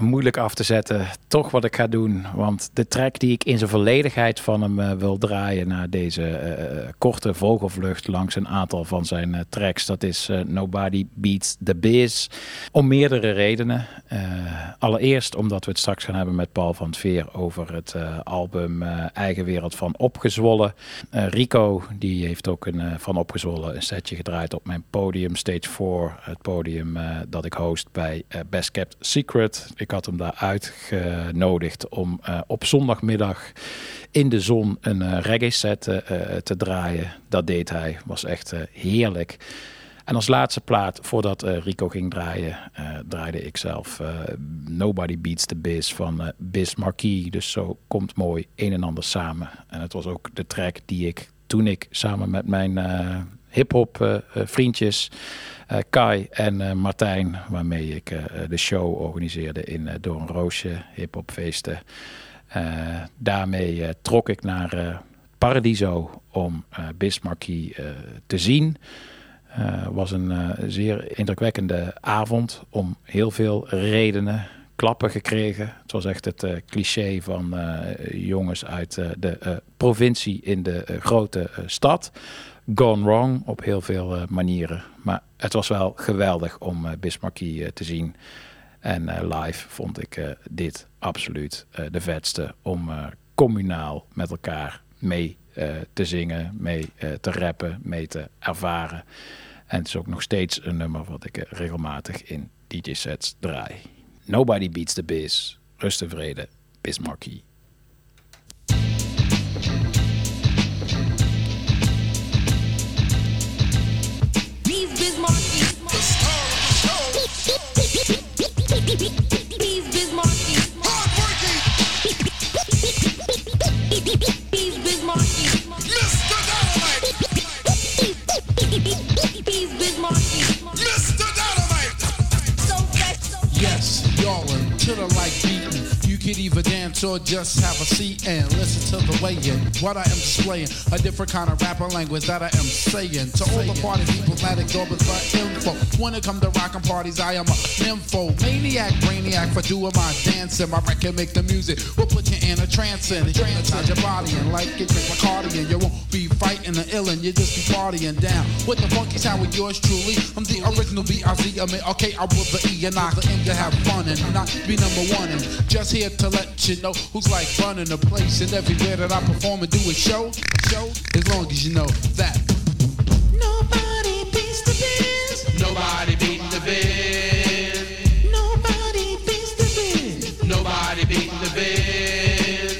Moeilijk af te zetten. Toch wat ik ga doen. Want de track die ik in zijn volledigheid van hem eh, wil draaien... na deze eh, korte vogelvlucht langs een aantal van zijn eh, tracks... dat is eh, Nobody Beats the Biz. Om meerdere redenen. Eh, allereerst omdat we het straks gaan hebben met Paul van Veer... over het eh, album eh, Eigen Wereld van Opgezwollen. Eh, Rico die heeft ook een, eh, van Opgezwollen een setje gedraaid op mijn podium. Stage 4, het podium eh, dat ik host bij eh, Best Kept Secret. Ik had hem daar uitgenodigd om eh, op zondagmiddag in de zon een eh, reggae set eh, te draaien. Dat deed hij, was echt heerlijk. En als laatste plaat, voordat Rico ging draaien, draaide ik zelf Nobody Beats the Biz van Biz Marquis. Dus zo komt mooi een en ander samen. En het was ook de track die ik toen ik samen met mijn hip-hop vriendjes, Kai en eh, Martijn, waarmee ik eh, de show organiseerde in eh, Door een Roosje, hip-hop feesten. Eh, daarmee eh, trok ik naar eh, Paradiso om eh eh, te zien. Het was een eh, zeer indrukwekkende avond om heel veel redenen. Klappen gekregen. Het was echt het eh, cliché van eh, jongens uit eh, de eh, provincie in de eh, grote eh, stad. Gone wrong op heel veel eh, manieren. Maar het was wel geweldig om uh, Bismarcky eh, te zien. En live vond ik dit absoluut de vetste om communaal met elkaar mee te zingen, mee te rappen, mee te ervaren. En het is ook nog steeds een nummer wat ik regelmatig in DJ-sets draai. Nobody beats the biz. Rust en vrede, Bismarcky. Yes, y'all are to the like beating. You could either dance or just have a seat and listen to the way in what I am displaying. A different kind of rapper language that I am saying. To all the party people that exorbit for info. When it come to rockin' parties, I am a nympho. Maniac, brainiac for doing my dancing. My record make the music. We'll put you in a trance and hypnotize your body and like it drink Bacardi and you won't be fighting the ill and you just be partying down. With the funky sound with yours truly. I'm the original B-I-Z. I mean, okay, I will the E and I aim to have fun and not be number one. And just here to let you know who's like running the place and everywhere that I perform and do a show. Show as long as you know that. Nobody beats the biz. Nobody beating the biz. Nobody beats the biz. Nobody beating the biz.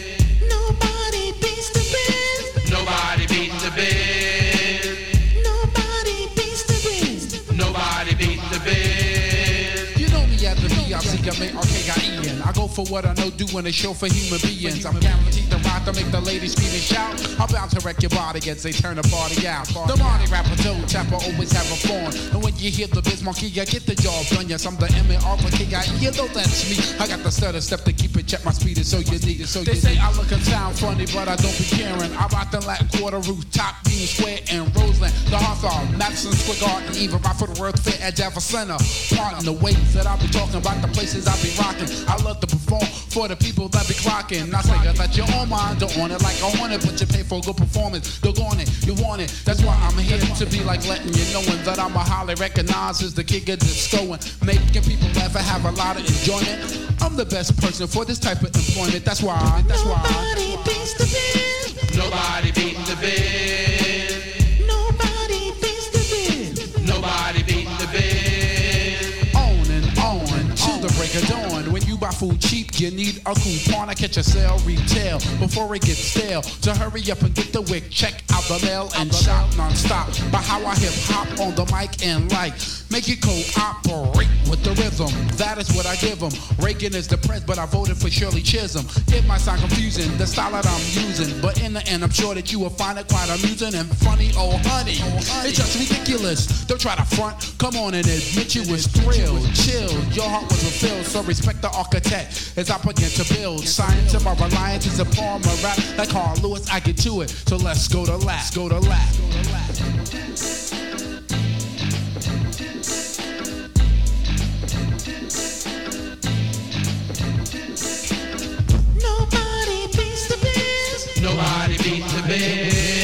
Nobody beats the biz. Nobody beating the biz. Nobody beats the biz. Nobody beating the biz. You know me at the VIC, I make RKIEN. I go for what I know, doing a show for human beings. I'm guaranteed to rock to make the ladies scream and shout. I'm bound to wreck your body as they turn the party out. The Monty rapper, toe tapper, always have a fun. And when you hear the biz monkey, I get the job done. Yes, I'm the M.A.R. for KIE, you know that's me. I got the stutter step to keep it, check my speed is so you need it. So they say I look and sound funny, but I don't be caring. I rock the Latin quarter rooftop, Bean Square, and Roseland. The Hawthorne, Madison Square Garden, even my the World Fair at Java Center. Pardon the ways that I be talking about the places I be rocking. I love to perform for the people that be clocking. I say that your own mind don't want it like I want it, but you pay for a good performance. You're on it, you want it. That's why I'm here to be like letting you knowing that I'm a highly recognized as the king of discoing, making people laugh and have a lot of enjoyment. I'm the best person for this type of employment. That's why. That's why. Nobody beats the biz. Nobody beating the biz. Nobody beats the biz. Nobody beating the biz. on and on till the break of dawn. Buy food cheap, you need a coupon. I catch a sale retail before it gets stale. So hurry up and get the wick, check out the mail and shout non-stop. By how I hip hop on the mic and like make it cooperate with the rhythm. That is what I give them. Reagan is the press, but I voted for Shirley Chisholm. It might sound confusing, the style that I'm using, but in the end, I'm sure that you will find it quite amusing and funny. Oh honey, it's just ridiculous. Don't try to front. Come on and admit you was thrilled, chilled. Your heart was fulfilled, so respect the architect architect as I begin to build. Science of my reliance is upon my rap. Like Carl Lewis, I get to it. So let's go to last, go to lap. Nobody beats the biz. Nobody beats the biz.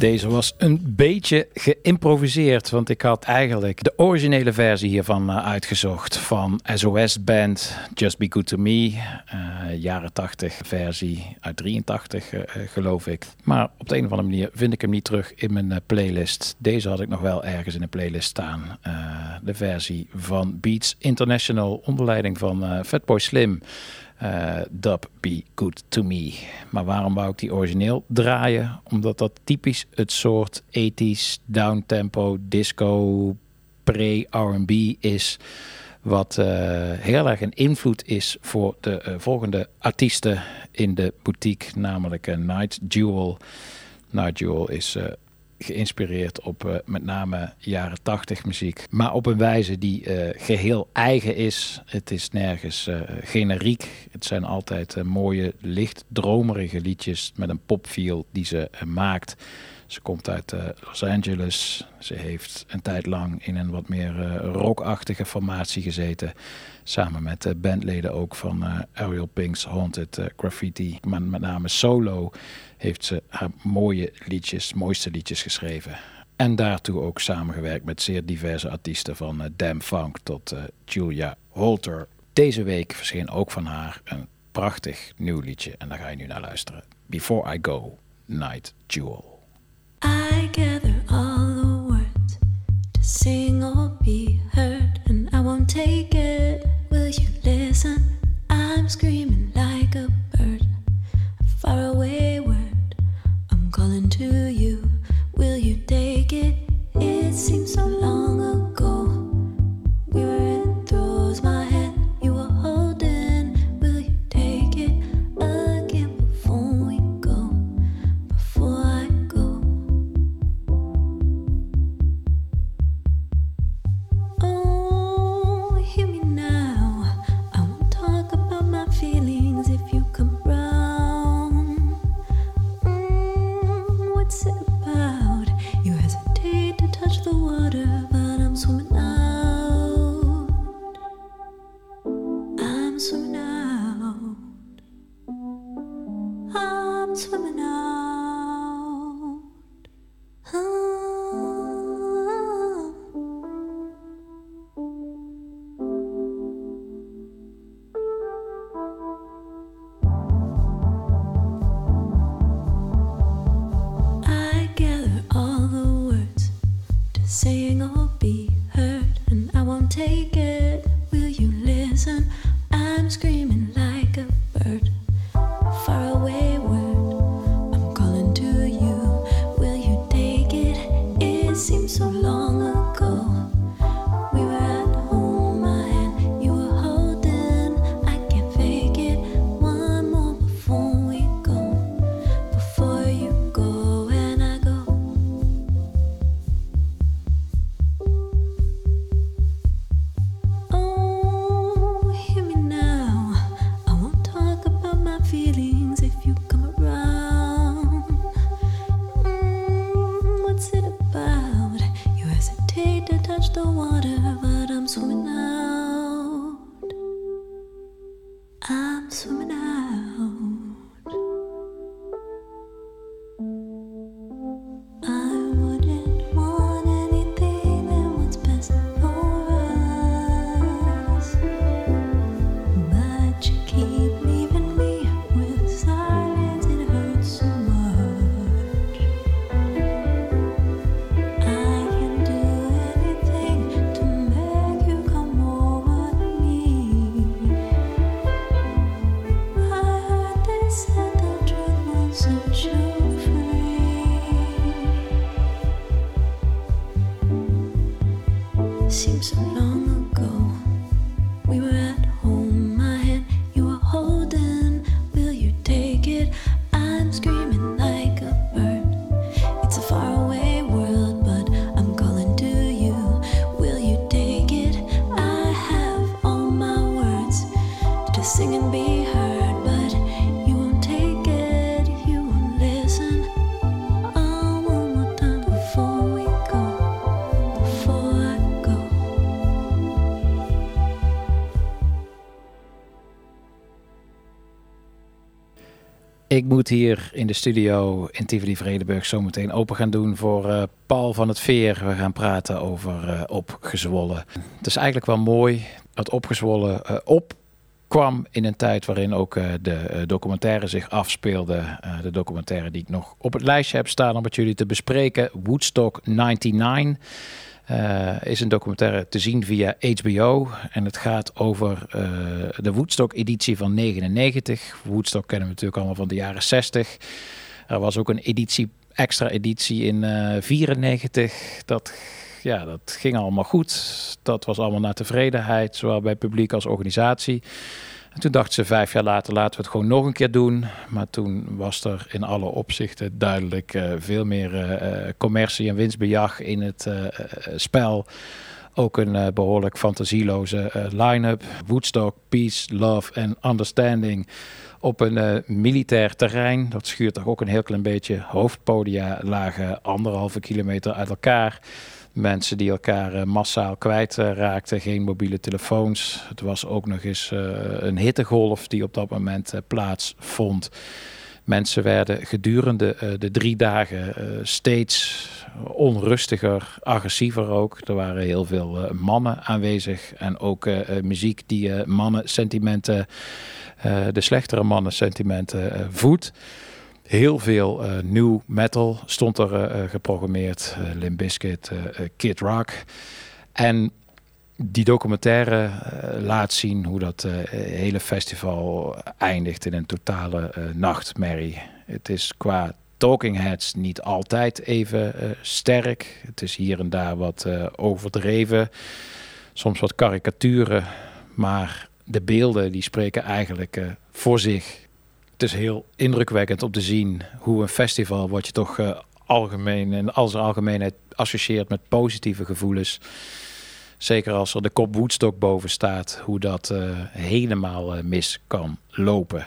Deze was een beetje geïmproviseerd, want ik had eigenlijk de originele versie hiervan eh, uitgezocht van SOS Band, Just Be Good To Me, eh, jaren 80 versie uit 83 eh, geloof ik. Maar op de een of andere manier vind ik hem niet terug in mijn playlist. Deze had ik nog wel ergens in de playlist staan. De versie van Beats International onder leiding van Fatboy Slim. Eh, Dub Be Good To Me. Maar waarom wou ik die origineel draaien? Omdat dat typisch het soort 80s, downtempo, disco, pre-R&B is... wat eh, heel erg een invloed is voor de eh, volgende artiesten in de boutique. Namelijk eh, Night Jewel. Night Jewel is... geïnspireerd op eh, met name jaren 80 muziek. Maar op een wijze die eh, geheel eigen is. Het is nergens eh, generiek. Het zijn altijd mooie, licht dromerige liedjes met een popfeel die ze maakt. Ze komt uit Los Angeles. Ze heeft een tijd lang in een wat meer rockachtige formatie gezeten. Samen met bandleden ook van Ariel Pink's Haunted Graffiti. Maar met name solo heeft ze haar mooie liedjes, mooiste liedjes geschreven. En daartoe ook samengewerkt met zeer diverse artiesten van eh, Dam Funk tot eh, Julia Holter. Deze week verscheen ook van haar een prachtig nieuw liedje. En daar ga je nu naar luisteren. Before I Go, Night Jewel. I gather all the words to sing or be heard, and I won't take it. Will you listen? I'm screaming Ik moet hier in de studio in Tivoli Vredenburg zometeen open gaan doen voor eh, Paul van het Veer. We gaan praten over eh, opgezwollen. Het is eigenlijk wel mooi dat opgezwollen eh, opkwam in een tijd waarin ook de documentaire zich afspeelde. De documentaire die ik nog op het lijstje heb staan om met jullie te bespreken. Woodstock 99. Eh, is een documentaire te zien via HBO. En het gaat over eh, de Woodstock-editie van 99. Woodstock kennen we natuurlijk allemaal van de jaren 60. Er was ook een editie, extra editie in eh 94. Dat, ja, dat ging allemaal goed. Dat was allemaal naar tevredenheid, zowel bij publiek als organisatie. En toen dachten ze vijf jaar later, laten we het gewoon nog een keer doen. Maar toen was er in alle opzichten duidelijk eh, veel meer eh, eh, commercie en winstbejag in het spel. Ook een eh, behoorlijk fantasieloze line-up. Woodstock, Peace, Love en Understanding op een militair terrein. Dat schuurt toch ook een heel klein beetje. Hoofdpodia lagen anderhalve kilometer uit elkaar. Mensen die elkaar eh, massaal kwijt eh, raakten, geen mobiele telefoons. Het was ook nog eens eh, een hittegolf die op dat moment eh, plaatsvond. Mensen werden gedurende de drie dagen steeds onrustiger, agressiever ook. Er waren heel veel mannen aanwezig en ook muziek die mannen-sentimenten, eh, de slechtere mannen-sentimenten eh, voedt. Heel veel eh, new metal stond er eh, eh, geprogrammeerd. Uh, Limp Bizkit, Kid Rock. En die documentaire laat zien hoe dat hele festival eindigt in een totale eh, nachtmerrie. Het is qua Talking Heads niet altijd even sterk. Het is hier en daar wat overdreven. Soms wat karikaturen. Maar de beelden die spreken eigenlijk voor zich. Het is heel indrukwekkend om te zien hoe een festival, wat je toch eh, algemeen en als algemeenheid associeert met positieve gevoelens. Zeker als er de kop Woodstock boven staat, hoe dat eh, helemaal eh, mis kan lopen.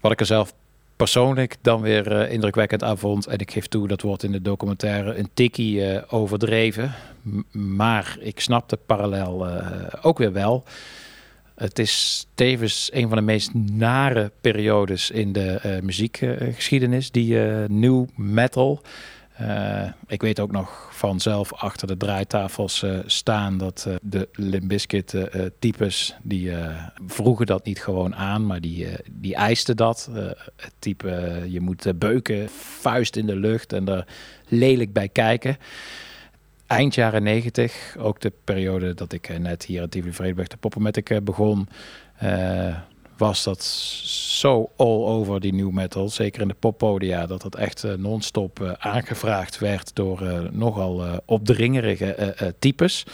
Wat ik er zelf persoonlijk dan weer indrukwekkend aan vond, en ik geef toe, dat wordt in de documentaire een tikkie overdreven. Maar ik snap de parallel ook weer wel. Het is tevens een van de meest nare periodes in de eh, muziekgeschiedenis, die eh, new metal. Eh, ik weet ook nog vanzelf achter de draaitafels staan dat de eh, types, die vroegen dat niet gewoon aan, maar die, die eisten dat. Het type, je moet beuken, vuist in de lucht en er lelijk bij kijken. Eind jaren negentig, ook de periode dat ik eh, net hier in Tivoli Vredenburg de Poppenmatic eh, begon, eh, was dat zo all over die new metal. Zeker in de poppodia, dat het echt non-stop aangevraagd werd door nogal opdringerige types.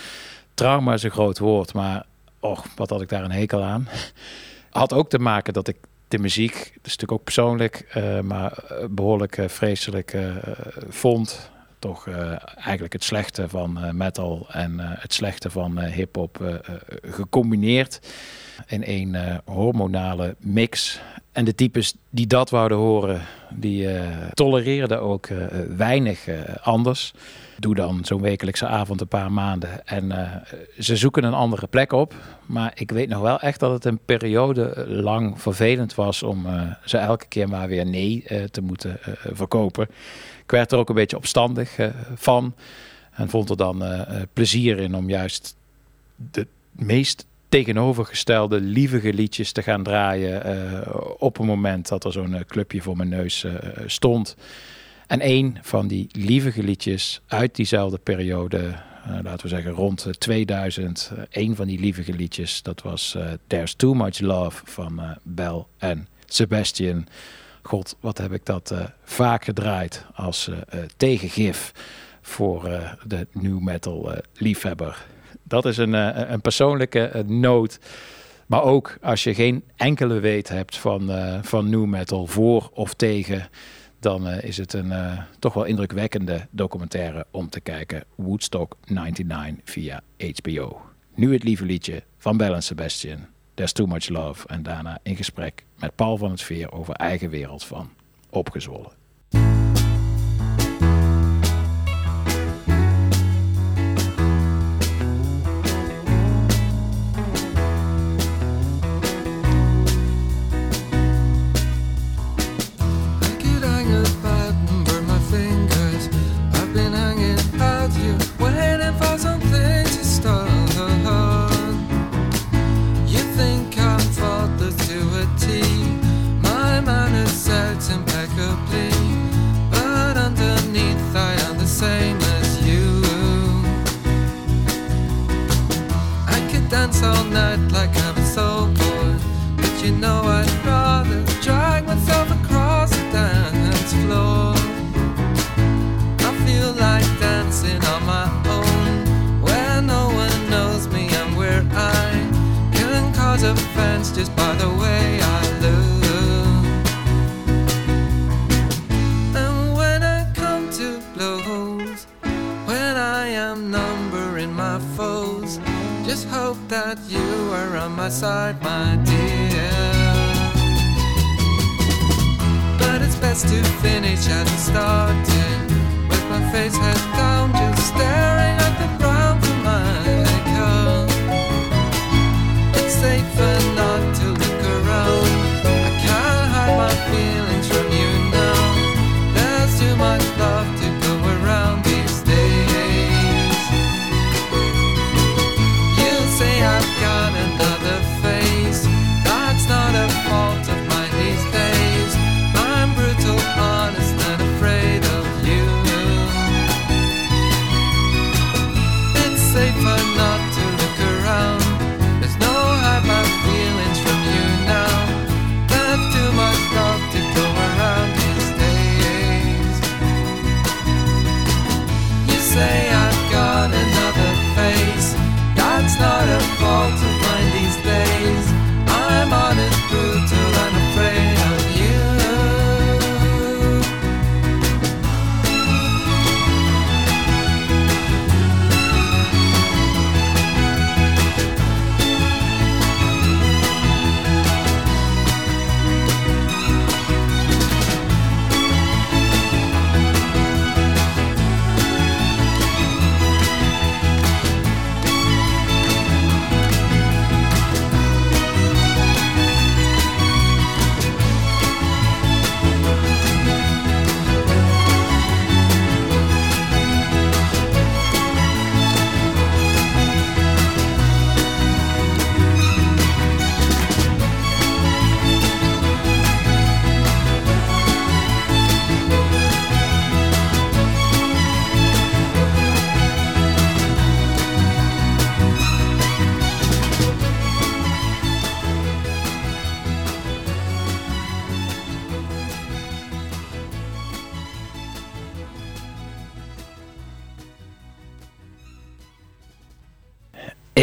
Trauma is een groot woord, maar och, wat had ik daar een hekel aan. Had ook te maken dat ik de muziek, dat is natuurlijk ook persoonlijk, maar eh, behoorlijk eh, vreselijk vond. Toch eh, eigenlijk het slechte van eh, metal en eh, het slechte van hip-hop gecombineerd in eh, hormonale mix. En de types die dat wouden horen, die tolereerden ook weinig anders. Doe dan zo'n wekelijkse avond een paar maanden en ze zoeken een andere plek op. Maar ik weet nog wel echt dat het een periode lang vervelend was om ze elke keer maar weer nee te moeten verkopen. Ik werd er ook een beetje opstandig eh, van en vond er dan eh, eh, plezier in om juist de meest tegenovergestelde lievige liedjes te gaan draaien op een moment dat er zo'n clubje voor mijn neus stond. En een van die lievige liedjes uit diezelfde periode, laten we zeggen rond eh, 2000, eh, een van die lievige liedjes, dat was There's Too Much Love van Bell en Sebastian. God, wat heb ik dat eh, vaak gedraaid als eh, eh, tegengif voor de new metal liefhebber. Dat is een, een persoonlijke noot. Maar ook als je geen enkele weet hebt van, van new metal voor of tegen, dan is het een toch wel indrukwekkende documentaire om te kijken. Woodstock 99 via HBO. Nu het lieve liedje van Bell Sebastian. There's Too Much Love. En daarna in gesprek met Paul van het Veer over eigen wereld van Opgezwollen. Side, my dear. But it's best to finish as it started, with my face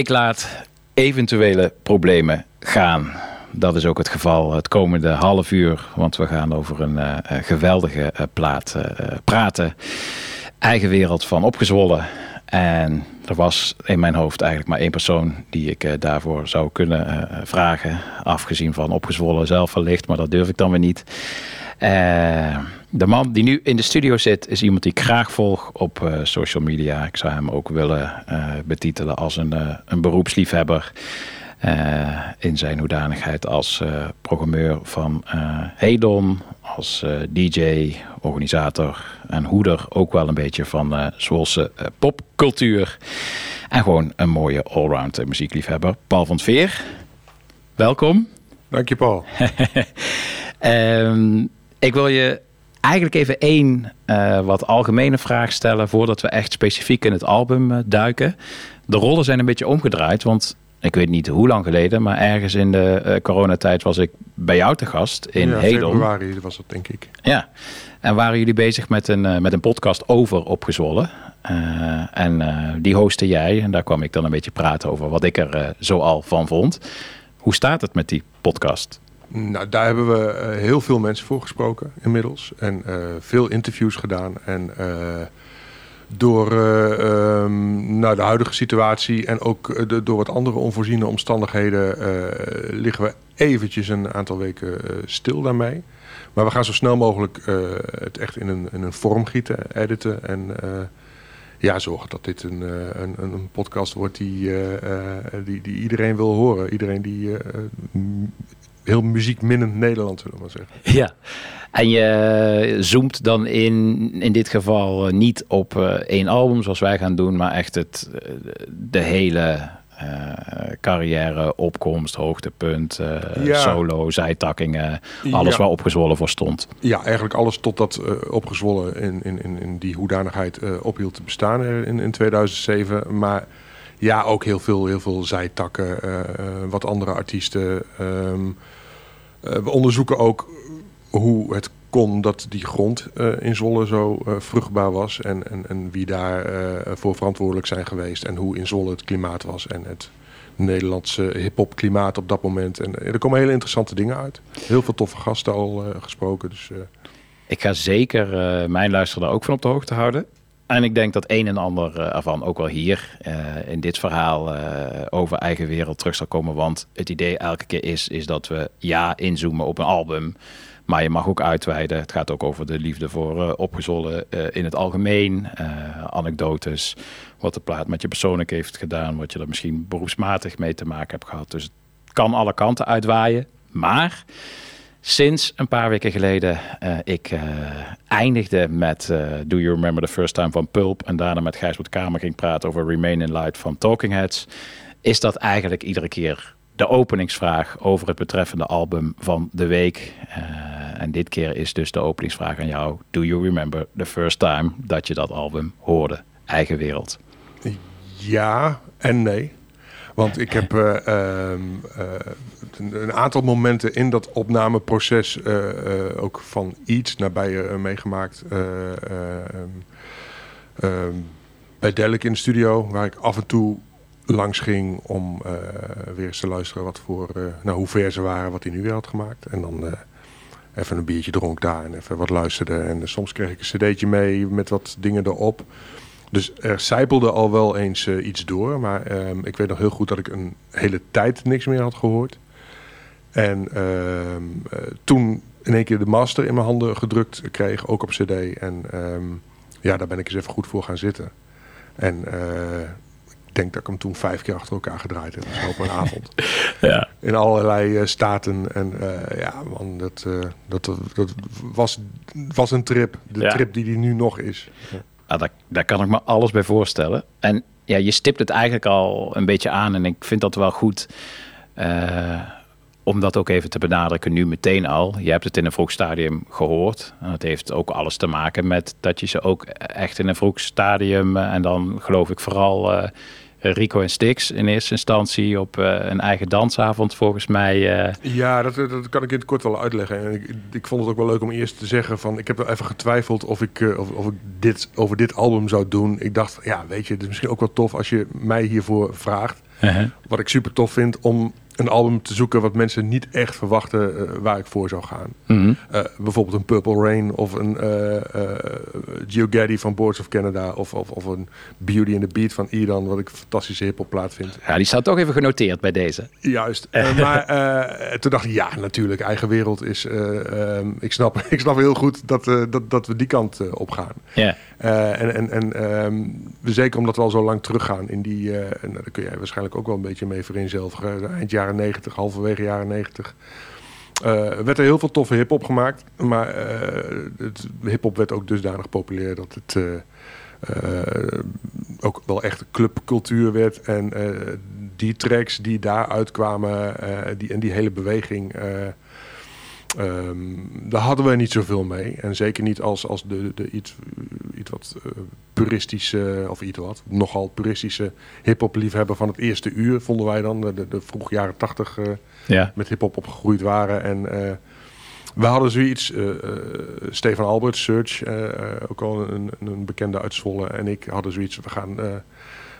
Ik laat eventuele problemen gaan. Dat is ook het geval het komende half uur, want we gaan over een eh, eh, geweldige eh, plaat praten. Eigen wereld van opgezwollen. En er was in mijn hoofd eigenlijk maar één persoon die ik daarvoor zou kunnen vragen. Afgezien van opgezwollen zelf wellicht, maar dat durf ik dan weer niet. Eh, de man die nu in de studio zit, is iemand die ik graag volg op eh, social media. Ik zou hem ook willen eh, betitelen als een, eh, een beroepsliefhebber. in zijn hoedanigheid als programmeur van Hedon, als DJ, organisator en hoeder ook wel een beetje van eh Zwolse popcultuur. En gewoon een mooie allround muziekliefhebber. Paul van Veer, welkom. Dank je, Paul. Ehm, ik wil je eigenlijk even één eh, wat algemene vraag stellen voordat we echt specifiek in het album eh, duiken. De rollen zijn een beetje omgedraaid, want ik weet niet hoe lang geleden, maar ergens in de eh, coronatijd was ik bij jou te gast in ja, Hedon. februari was dat, denk ik. Ja, en waren jullie bezig met een, met een podcast over opgezwollen. En die hostte jij en daar kwam ik dan een beetje praten over wat ik er eh, zo al van vond. Hoe staat het met die podcast? Nou, daar hebben we eh, heel veel mensen voor gesproken inmiddels. En eh, veel interviews gedaan. En eh, door eh, ehm, nou, de huidige situatie en ook door wat andere onvoorziene omstandigheden liggen we eventjes een aantal weken stil daarmee. Maar we gaan zo snel mogelijk het echt in een, in een vorm gieten, editen en ja, zorgen dat dit een, een, een podcast wordt die, die, die iedereen wil horen. Iedereen die heel muziekminnend Nederland, zullen we maar zeggen. Ja, en je zoomt dan in, in dit geval eh, niet op eh, één album zoals wij gaan doen, maar echt het, eh, de hele carrière, opkomst, hoogtepunt, Ja. solo, zijtakkingen, alles Ja. waar opgezwollen voor stond. Ja, eigenlijk alles totdat eh opgezwollen in, in, in, in die hoedanigheid ophield te bestaan in, in 2007. Maar ja, ook heel veel, heel veel zijtakken, wat andere artiesten. Ehm, eh, we onderzoeken ook hoe het kon dat die grond eh, in Zwolle zo eh, vruchtbaar was. En, en, en wie daar eh, voor verantwoordelijk zijn geweest. En hoe in Zwolle het klimaat was en het Nederlandse hip-hop klimaat op dat moment. En eh, er komen hele interessante dingen uit. Heel veel toffe gasten al eh, gesproken. Dus, eh, Ik ga zeker eh, mijn luisteraar ook van op de hoogte houden. En ik denk dat een en ander eh, ervan ook wel hier eh, in dit verhaal eh, over eigen wereld terug zal komen. Want het idee elke keer is, is dat we ja inzoomen op een album. Maar je mag ook uitweiden. Het gaat ook over de liefde voor eh, opgezollen in het algemeen. anekdotes. Wat de plaat met je persoonlijk heeft gedaan. Wat je er misschien beroepsmatig mee te maken hebt gehad. Dus het kan alle kanten uitwaaien. Maar sinds een paar weken geleden eh, ik eh, eindigde met eh, Do You Remember the First Time van Pulp en daarna met Gijsbert Kamer ging praten over Remain in Light van Talking Heads, is dat eigenlijk iedere keer de openingsvraag over het betreffende album van de week. En dit keer is dus de openingsvraag aan jou. Do you remember the first time dat je dat album hoorde? Eigen wereld. Ja en nee. Want ik heb eh, ehm, eh, een, aantal momenten in dat opnameproces eh, ook van iets nabij meegemaakt. Eh, eh, ehm, ehm, bij Delic in de studio, waar ik af en toe langs ging om weer eens te luisteren wat voor, nou, hoe ver ze waren, wat hij nu weer had gemaakt. En dan even een biertje dronk daar en even wat luisterde. En soms kreeg ik een cd'tje mee met wat dingen erop. Dus er zijpelde al wel eens eh, iets door. Maar ehm, ik weet nog heel goed dat ik een hele tijd niks meer had gehoord. En ehm, eh, toen in één keer de master in mijn handen gedrukt kreeg, ook op cd. En ehm, ja, daar ben ik eens even goed voor gaan zitten. En eh, ik denk dat ik hem toen vijf keer achter elkaar gedraaid heb. Dus op een avond. Ja. In allerlei staten. En ja, man, dat, dat, dat was, was een trip. De Ja. trip die die nu nog is. Ja. Ah, daar, kan ik me alles bij voorstellen. En ja, je stipt het eigenlijk al een beetje aan. En ik vind dat wel goed eh, om dat ook even te benadrukken nu meteen al. Je hebt het in een vroeg stadium gehoord. En dat heeft ook alles te maken met dat je ze ook echt in een vroeg stadium... eh, en dan geloof ik vooral eh, Rico en Stix in eerste instantie... op eh, een eigen dansavond volgens mij... eh, Ja, dat, dat kan ik in het kort wel uitleggen. En ik, ik vond het ook wel leuk om eerst te zeggen van... Ik heb wel even getwijfeld of ik, eh, of, of ik dit, over dit album zou doen. Ik dacht, ja, weet je, het is misschien ook wel tof als je mij hiervoor vraagt. Uh-huh. Wat ik super tof vind om een album te zoeken wat mensen niet echt verwachten eh, waar ik voor zou gaan. Mhm. Eh, bijvoorbeeld een Purple Rain of een eh Gio Gaddy van Boards of Canada of, of, of een Beauty and the Beat van Iran, wat ik een fantastische plaat vind. ja, die staat toch even genoteerd bij deze. Juist. Maar toen dacht ik, ja, natuurlijk, eigen wereld is. eh, ehm, ik, snap, ik snap heel goed dat, dat, dat we die kant op gaan. Ja. Eh, en en, en ehm, zeker omdat we al zo lang teruggaan in die. eh, en daar kun jij waarschijnlijk ook wel een beetje mee vereenzelvigen. Eind jaren 90, halverwege jaren 90. eh, werd er heel veel toffe hip-hop gemaakt. Maar eh, het hip-hop werd ook dusdanig populair dat het. eh, eh, ook wel echt clubcultuur werd. En eh, die tracks die daar uitkwamen eh, die, en die hele beweging, eh, ehm, daar hadden we niet zoveel mee. En zeker niet als, als de, de iets, iets wat eh, puristische, of iets wat, nogal puristische hip-hop liefhebber van het eerste uur, vonden wij dan. De, de, vroeg jaren tachtig eh, Ja. met hip-hop opgegroeid waren. En eh, we hadden zoiets, Stefan Albert, Search, ook al een, een bekende uit Zwolle, en ik hadden zoiets, we gaan, we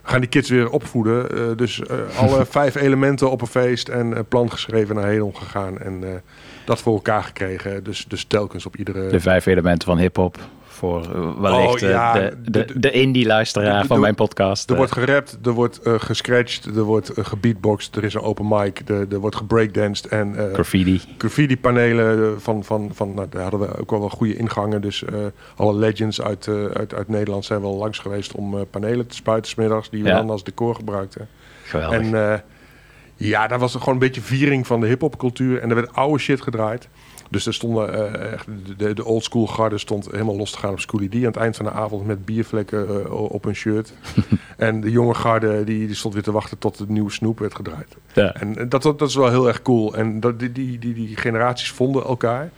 gaan die kids weer opvoeden. Dus alle vijf elementen op een feest en eh, plan geschreven naar Hedon gegaan en dat voor elkaar gekregen. Dus, dus telkens op iedere... De vijf elementen van hip-hop. Voor eh, wellicht Oh, ja, eh, de, de, de, indie-luisteraar van mijn podcast. Er eh. wordt gerapt, er wordt eh gescratcht, er wordt gebeatboxed, er is een open mic, er, er wordt gebreakdanced en... Graffiti. Graffiti-panelen van, van, van nou, daar hadden we ook wel wel goede ingangen. Dus alle legends uit, uit, uit Nederland zijn wel langs geweest om panelen te spuiten 's middags, die we Ja. dan als decor gebruikten. Geweldig. En ja, daar was er gewoon een beetje viering van de hip-hop-cultuur. En er werd oude shit gedraaid. Dus er stonden eh, echt de, de, old school garde stond helemaal los te gaan op Schoolie D aan het eind van de avond met biervlekken eh, op hun shirt. en de jonge garde die, die stond weer te wachten tot de nieuwe snoep werd gedraaid. Ja. En eh, dat, dat, dat is wel heel erg cool. En dat, die, die, die, die generaties vonden elkaar.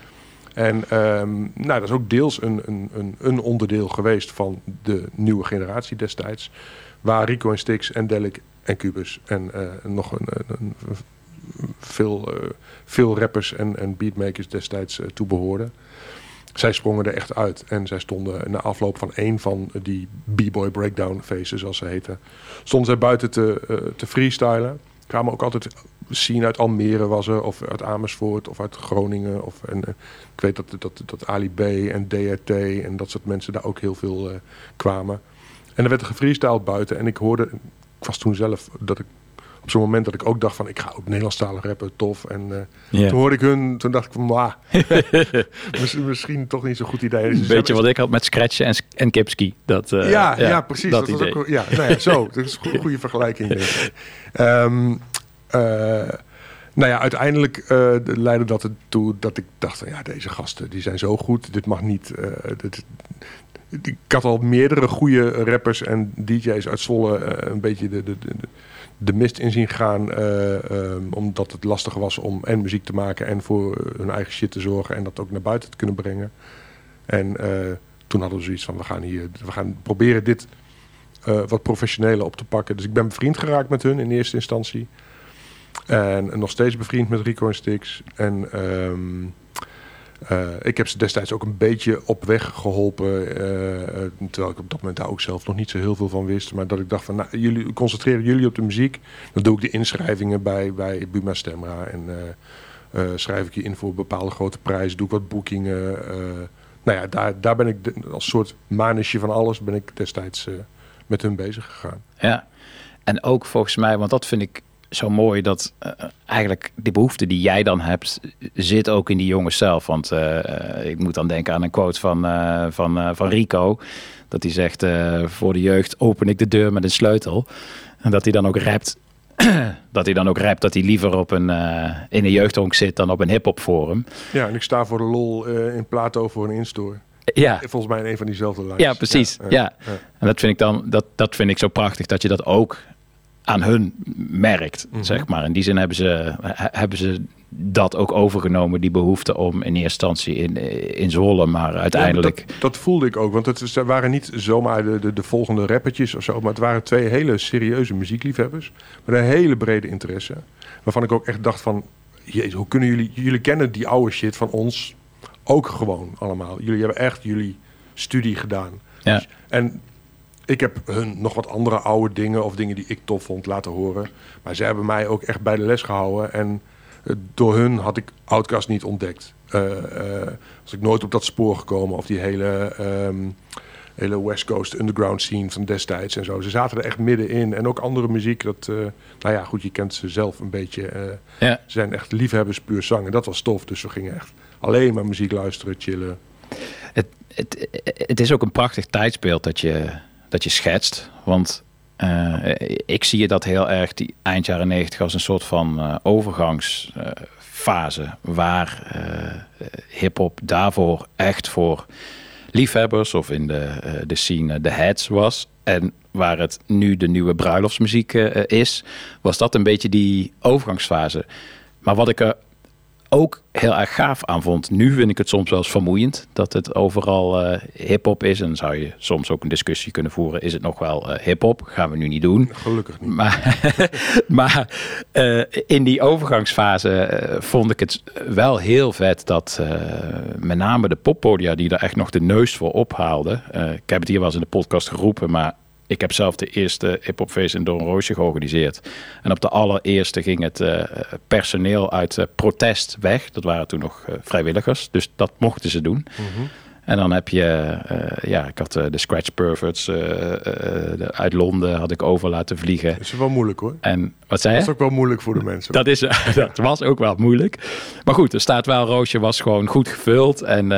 En ehm, nou, dat is ook deels een, een, een, een onderdeel geweest van de nieuwe generatie destijds. Waar Rico en Stix en Delic en Cubus en eh, nog een, een, veel, eh, veel rappers en, en beatmakers destijds eh, toe behoorden. Zij sprongen er echt uit. En zij stonden na afloop van één van die B-boy breakdown feesten, zoals ze heten, stonden zij buiten te, eh, te freestylen. Kwamen ook altijd scene uit Almere was er, of uit Amersfoort, of uit Groningen. Of, en, ik weet dat, dat, dat Ali B en DRT en dat soort mensen daar ook heel veel kwamen. En er werd er gefreestyled buiten. En ik hoorde, was toen zelf, dat ik op zo'n moment dat ik ook dacht van, ik ga ook Nederlandstalig rappen, tof. En Ja. toen hoorde ik hun, toen dacht ik van, "Mwah, misschien, misschien toch niet zo'n goed idee. Dus Een beetje wat ik had met scratchen en, en kipski. Dat, eh, ja, ja, precies. Dat, Dat was ook, ja, nou ja, zo. Dat is een goede, vergelijking. Denk. Ehm, eh, nou ja, uiteindelijk leidde dat ertoe dat ik dacht van ja, deze gasten die zijn zo goed. Dit mag niet. dit, ik had al meerdere goede rappers en DJ's uit Zwolle eh, een beetje de, de, de, de mist in zien gaan. eh, ehm, omdat het lastig was om en muziek te maken en voor hun eigen shit te zorgen en dat ook naar buiten te kunnen brengen. En eh, toen hadden we zoiets van we gaan hier, we gaan proberen dit wat professioneler op te pakken. Dus ik ben bevriend geraakt met hun in eerste instantie. En nog steeds bevriend met Rico en Stix. En ehm, eh, ik heb ze destijds ook een beetje op weg geholpen. eh, eh, terwijl ik op dat moment daar ook zelf nog niet zo heel veel van wist. Maar dat ik dacht van, nou, jullie, concentreren jullie op de muziek. Dan doe ik de inschrijvingen bij, bij Buma Stemra. En schrijf ik je in voor bepaalde grote prijzen. Doe ik wat boekingen. nou ja, daar, daar ben ik als soort manusje van alles ben ik destijds met hun bezig gegaan. Ja, en ook volgens mij, want dat vind ik zo mooi, dat eh, eigenlijk die behoefte die jij dan hebt, zit ook in die jongens zelf. Want eh, eh, ik moet dan denken aan een quote van, van, van Rico, dat hij zegt, voor de jeugd open ik de deur met een sleutel. En dat hij dan ook rapt, dat hij dan ook rapt dat hij liever op een, in een jeugdhonk zit dan op een hip-hop forum. Ja, en ik sta voor de lol in Plato voor een instore. Ja. Volgens mij in een van diezelfde lijsten. Ja, precies. Ja, En dat vind ik dan dat, dat vind ik zo prachtig dat je dat ook aan hun merkt, Mhm. zeg maar. In die zin hebben ze, he- hebben ze dat ook overgenomen, die behoefte om in eerste instantie in, in Zwolle, maar uiteindelijk. Ja, dat, dat voelde ik ook, want het waren niet zomaar de, de, de volgende rappertjes of zo, maar het waren twee hele serieuze muziekliefhebbers met een hele brede interesse. Waarvan ik ook echt dacht van, jezus, hoe kunnen jullie, jullie kennen die oude shit van ons ook gewoon allemaal. Jullie hebben echt jullie studie gedaan. Ja. Dus- en ik heb hun nog wat andere oude dingen of dingen die ik tof vond laten horen. Maar zij hebben mij ook echt bij de les gehouden. En eh, door hun had ik Outcast niet ontdekt. Eh, was ik nooit op dat spoor gekomen. Of die hele, ehm, hele West Coast underground scene van destijds en zo. Ze zaten er echt middenin. En ook andere muziek. Dat, nou ja, goed, je kent ze zelf een beetje. Ja. Ze zijn echt liefhebbers puur zang. En dat was tof. Dus we gingen echt alleen maar muziek luisteren, chillen. Het, het, het is ook een prachtig tijdsbeeld dat je, dat je schetst. Want eh, ik zie je dat heel erg, die eind jaren negentig, als een soort van eh, overgangsfase. waar eh, hip-hop daarvoor echt voor liefhebbers of in de, de scene de heads was. En waar het nu de nieuwe bruiloftsmuziek is, was dat een beetje die overgangsfase. Maar wat ik er ook heel erg gaaf aan vond. Nu vind ik het soms wel eens vermoeiend dat het overal eh hip-hop is. En zou je soms ook een discussie kunnen voeren: is het nog wel eh, hip-hop? Gaan we nu niet doen. Gelukkig niet. Maar, maar eh, in die overgangsfase vond ik het wel heel vet dat met name de poppodia die er echt nog de neus voor ophaalden. ik heb het hier wel eens in de podcast geroepen, maar ik heb zelf de eerste hip-hopfeest in Don Roosje georganiseerd. En op de allereerste ging het eh, personeel uit eh, protest weg. Dat waren toen nog eh, vrijwilligers, dus dat mochten ze doen. En dan heb je, eh, ja, ik had eh, de Scratch Perverts eh, de- uit Londen had ik over laten vliegen. Dat is wel moeilijk hoor. En wat zei je? Dat is ook wel moeilijk voor de mensen. Dat, is, dat was ook wel moeilijk. Maar goed, er staat wel, Roosje was gewoon goed gevuld. En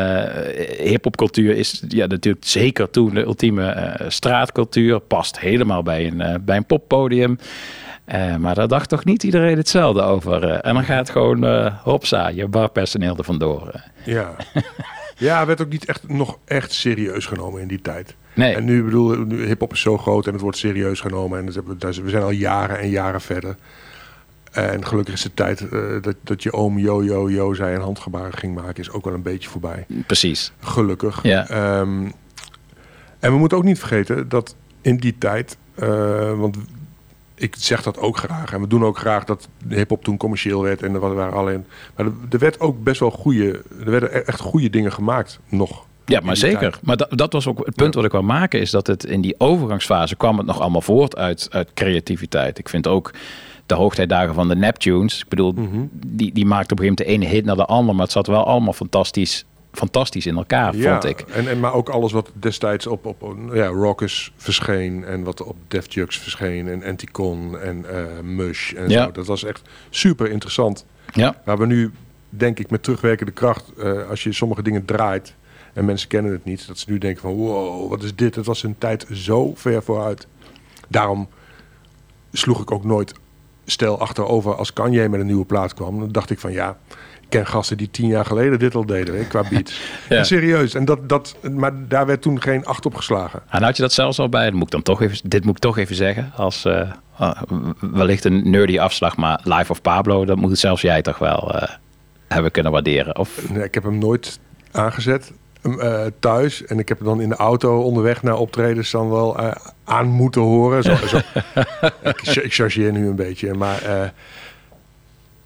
hip-hopcultuur is ja, natuurlijk zeker toen de ultieme straatcultuur. Past helemaal bij een, bij een poppodium. Maar daar dacht toch niet iedereen hetzelfde over. en dan gaat gewoon, eh hopsa, je barpersoneel er vandoor. Ja. ja, werd ook niet echt, nog echt serieus genomen in die tijd. Nee. En nu, bedoel, nu hip-hop is zo groot en het wordt serieus genomen. En dat we zijn al jaren en jaren verder. En gelukkig is de tijd eh, dat, dat je oom yo yo yo zei en handgebaren ging maken, is ook wel een beetje voorbij. Precies. Gelukkig. Ja. Ehm, en we moeten ook niet vergeten dat in die tijd, eh, want ik zeg dat ook graag. En we doen ook graag dat de hip-hop toen commercieel werd. En er waren alleen. Maar er, er werd ook best wel goede. Er werden e- echt goede dingen gemaakt nog. Ja, maar zeker. tijd. Maar dat, dat was ook het punt wat ik wil maken, is dat het in die overgangsfase kwam het nog allemaal voort uit, uit creativiteit. Ik vind ook de hoogtijdagen van de Neptunes. Ik bedoel, Mhm. die, die maakte op een gegeven moment de ene hit naar de ander. Maar het zat wel allemaal fantastisch, fantastisch in elkaar, vond ik. En, en, maar ook alles wat destijds op, op ja, Rockers verscheen en wat op Def Jux verscheen en Anticon en eh, Mush en Ja. zo. Dat was echt super interessant. Ja. Waar we nu, denk ik, met terugwerkende kracht, eh, als je sommige dingen draait en mensen kennen het niet, dat ze nu denken van wow, wat is dit? Het was een tijd zo ver vooruit. Daarom sloeg ik ook nooit stel achterover als Kanye met een nieuwe plaat kwam. Dan dacht ik van ja, ken gasten die tien jaar geleden dit al deden hè, qua beats. Ja. En serieus. En dat, dat, maar daar werd toen geen acht op geslagen. En had je dat zelfs al bij? Dat moet ik dan toch even, dit moet ik toch even zeggen. Als eh, ah, wellicht een nerdy afslag, maar Life of Pablo, dat moet zelfs jij toch wel eh, hebben kunnen waarderen. Of, Nee, ik heb hem nooit aangezet eh, thuis. En ik heb hem dan in de auto onderweg naar optredens dan wel eh, aan moeten horen. Zo, zo. ik, ik chargeer nu een beetje. Maar eh,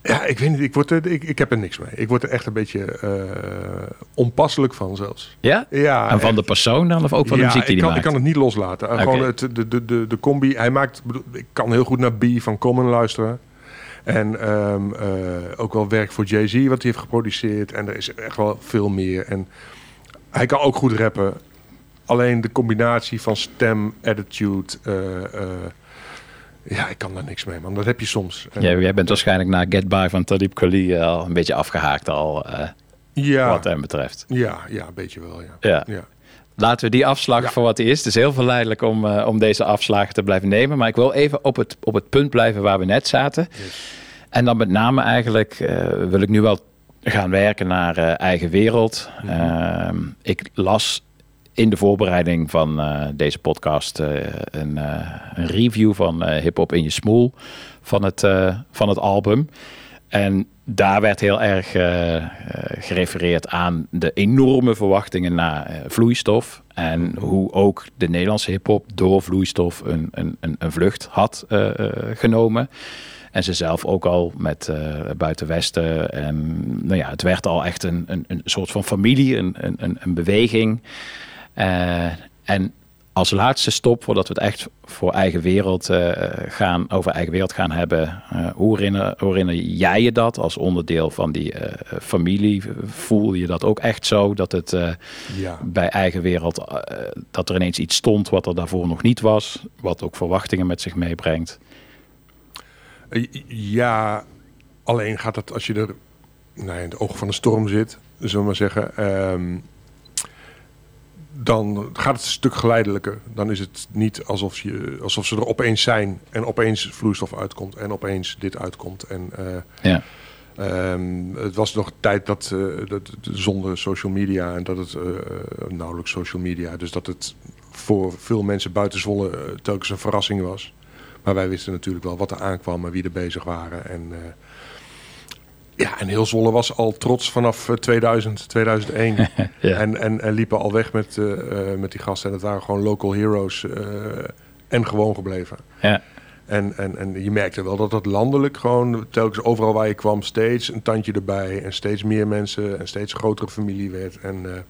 ja, ik weet niet. Ik, word er, ik, ik heb er niks mee. Ik word er echt een beetje eh, onpasselijk van zelfs. ja? Ja, en van echt. de persoon dan, of ook van de ja, muziek die ik hij kan, ik maakt? kan het niet loslaten. Uh, Oké. Gewoon het, de, de, de, de combi. Hij maakt, ik kan heel goed naar B van Common luisteren. En ehm, eh, ook wel werk voor Jay-Z wat hij heeft geproduceerd. En er is echt wel veel meer. En hij kan ook goed rappen. Alleen de combinatie van stem, attitude. eh, eh, ja, ik kan daar niks mee, man. Dat heb je soms. Jij, jij bent waarschijnlijk na Get By van Talib Kweli eh, al een beetje afgehaakt al, eh, Ja. wat hem betreft. Ja, ja, een beetje wel, ja. Ja. Ja. Laten we die afslag voor wat die is. Het is heel verleidelijk om, eh, om deze afslagen te blijven nemen. Maar ik wil even op het, op het punt blijven waar we net zaten. En dan met name eigenlijk wil ik nu wel gaan werken naar eigen wereld. Ehm, ik las in de voorbereiding van eh, deze podcast eh, een, eh, een review van Hip Hop in je smoel van het, van het album. En daar werd heel erg gerefereerd aan de enorme verwachtingen naar vloeistof. En hoe ook de Nederlandse hip-hop door vloeistof een, een, een, vlucht had genomen. En ze zelf ook al met eh Buiten Westen. En nou ja, het werd al echt een, een, een soort van familie, een, een, een beweging. Eh, en als laatste stop, voordat we het echt voor eigen wereld eh, gaan, over eigen wereld gaan hebben. eh, hoe, herinner, hoe herinner jij je dat als onderdeel van die familie? Voel je dat ook echt zo? Dat het Ja. bij eigen wereld, dat er ineens iets stond wat er daarvoor nog niet was. Wat ook verwachtingen met zich meebrengt. Ja, alleen gaat het als je er nou, in het oog van de storm zit, zullen we maar zeggen. ehm, dan gaat het een stuk geleidelijker. Dan is het niet alsof, je, alsof ze er opeens zijn en opeens vloeistof uitkomt en opeens dit uitkomt. En, eh, Ja. ehm, het was nog tijd dat, eh, dat zonder social media en dat het eh, nauwelijks social media, dus dat het voor veel mensen buiten Zwolle telkens een verrassing was. Maar wij wisten natuurlijk wel wat er aankwam en wie er bezig waren. En, ja, en heel Zwolle was al trots vanaf eh, 2000, 2001. Ja. en, en, en liepen al weg met, eh, eh, met die gasten. En dat waren gewoon local heroes eh, en gewoon gebleven. Ja. En, en, en je merkte wel dat dat landelijk gewoon telkens overal waar je kwam steeds een tandje erbij. En steeds meer mensen en steeds grotere familie werd. En eh,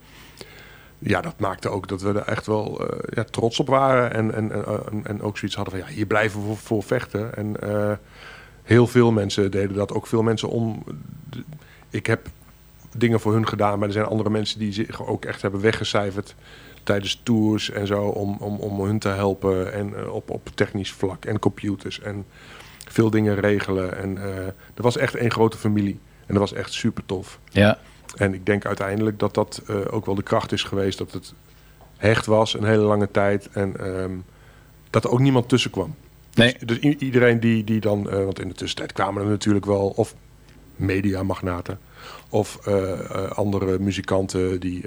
ja, dat maakte ook dat we er echt wel eh, ja, trots op waren. En, en, en, en, ook zoiets hadden van ja, hier blijven we voor, voor vechten. En eh, heel veel mensen deden dat. Ook veel mensen om. Ik heb dingen voor hun gedaan, maar er zijn andere mensen die zich ook echt hebben weggecijferd tijdens tours en zo om, om, om hun te helpen en eh, op, op technisch vlak en computers en veel dingen regelen. En eh er was echt één grote familie en dat was echt super tof. Ja. En ik denk uiteindelijk dat dat eh, ook wel de kracht is geweest dat het hecht was een hele lange tijd en ehm, dat er ook niemand tussen kwam. Nee. Dus, dus iedereen die, die dan, eh, want in de tussentijd kwamen er natuurlijk wel of mediamagnaten of eh, eh, andere muzikanten die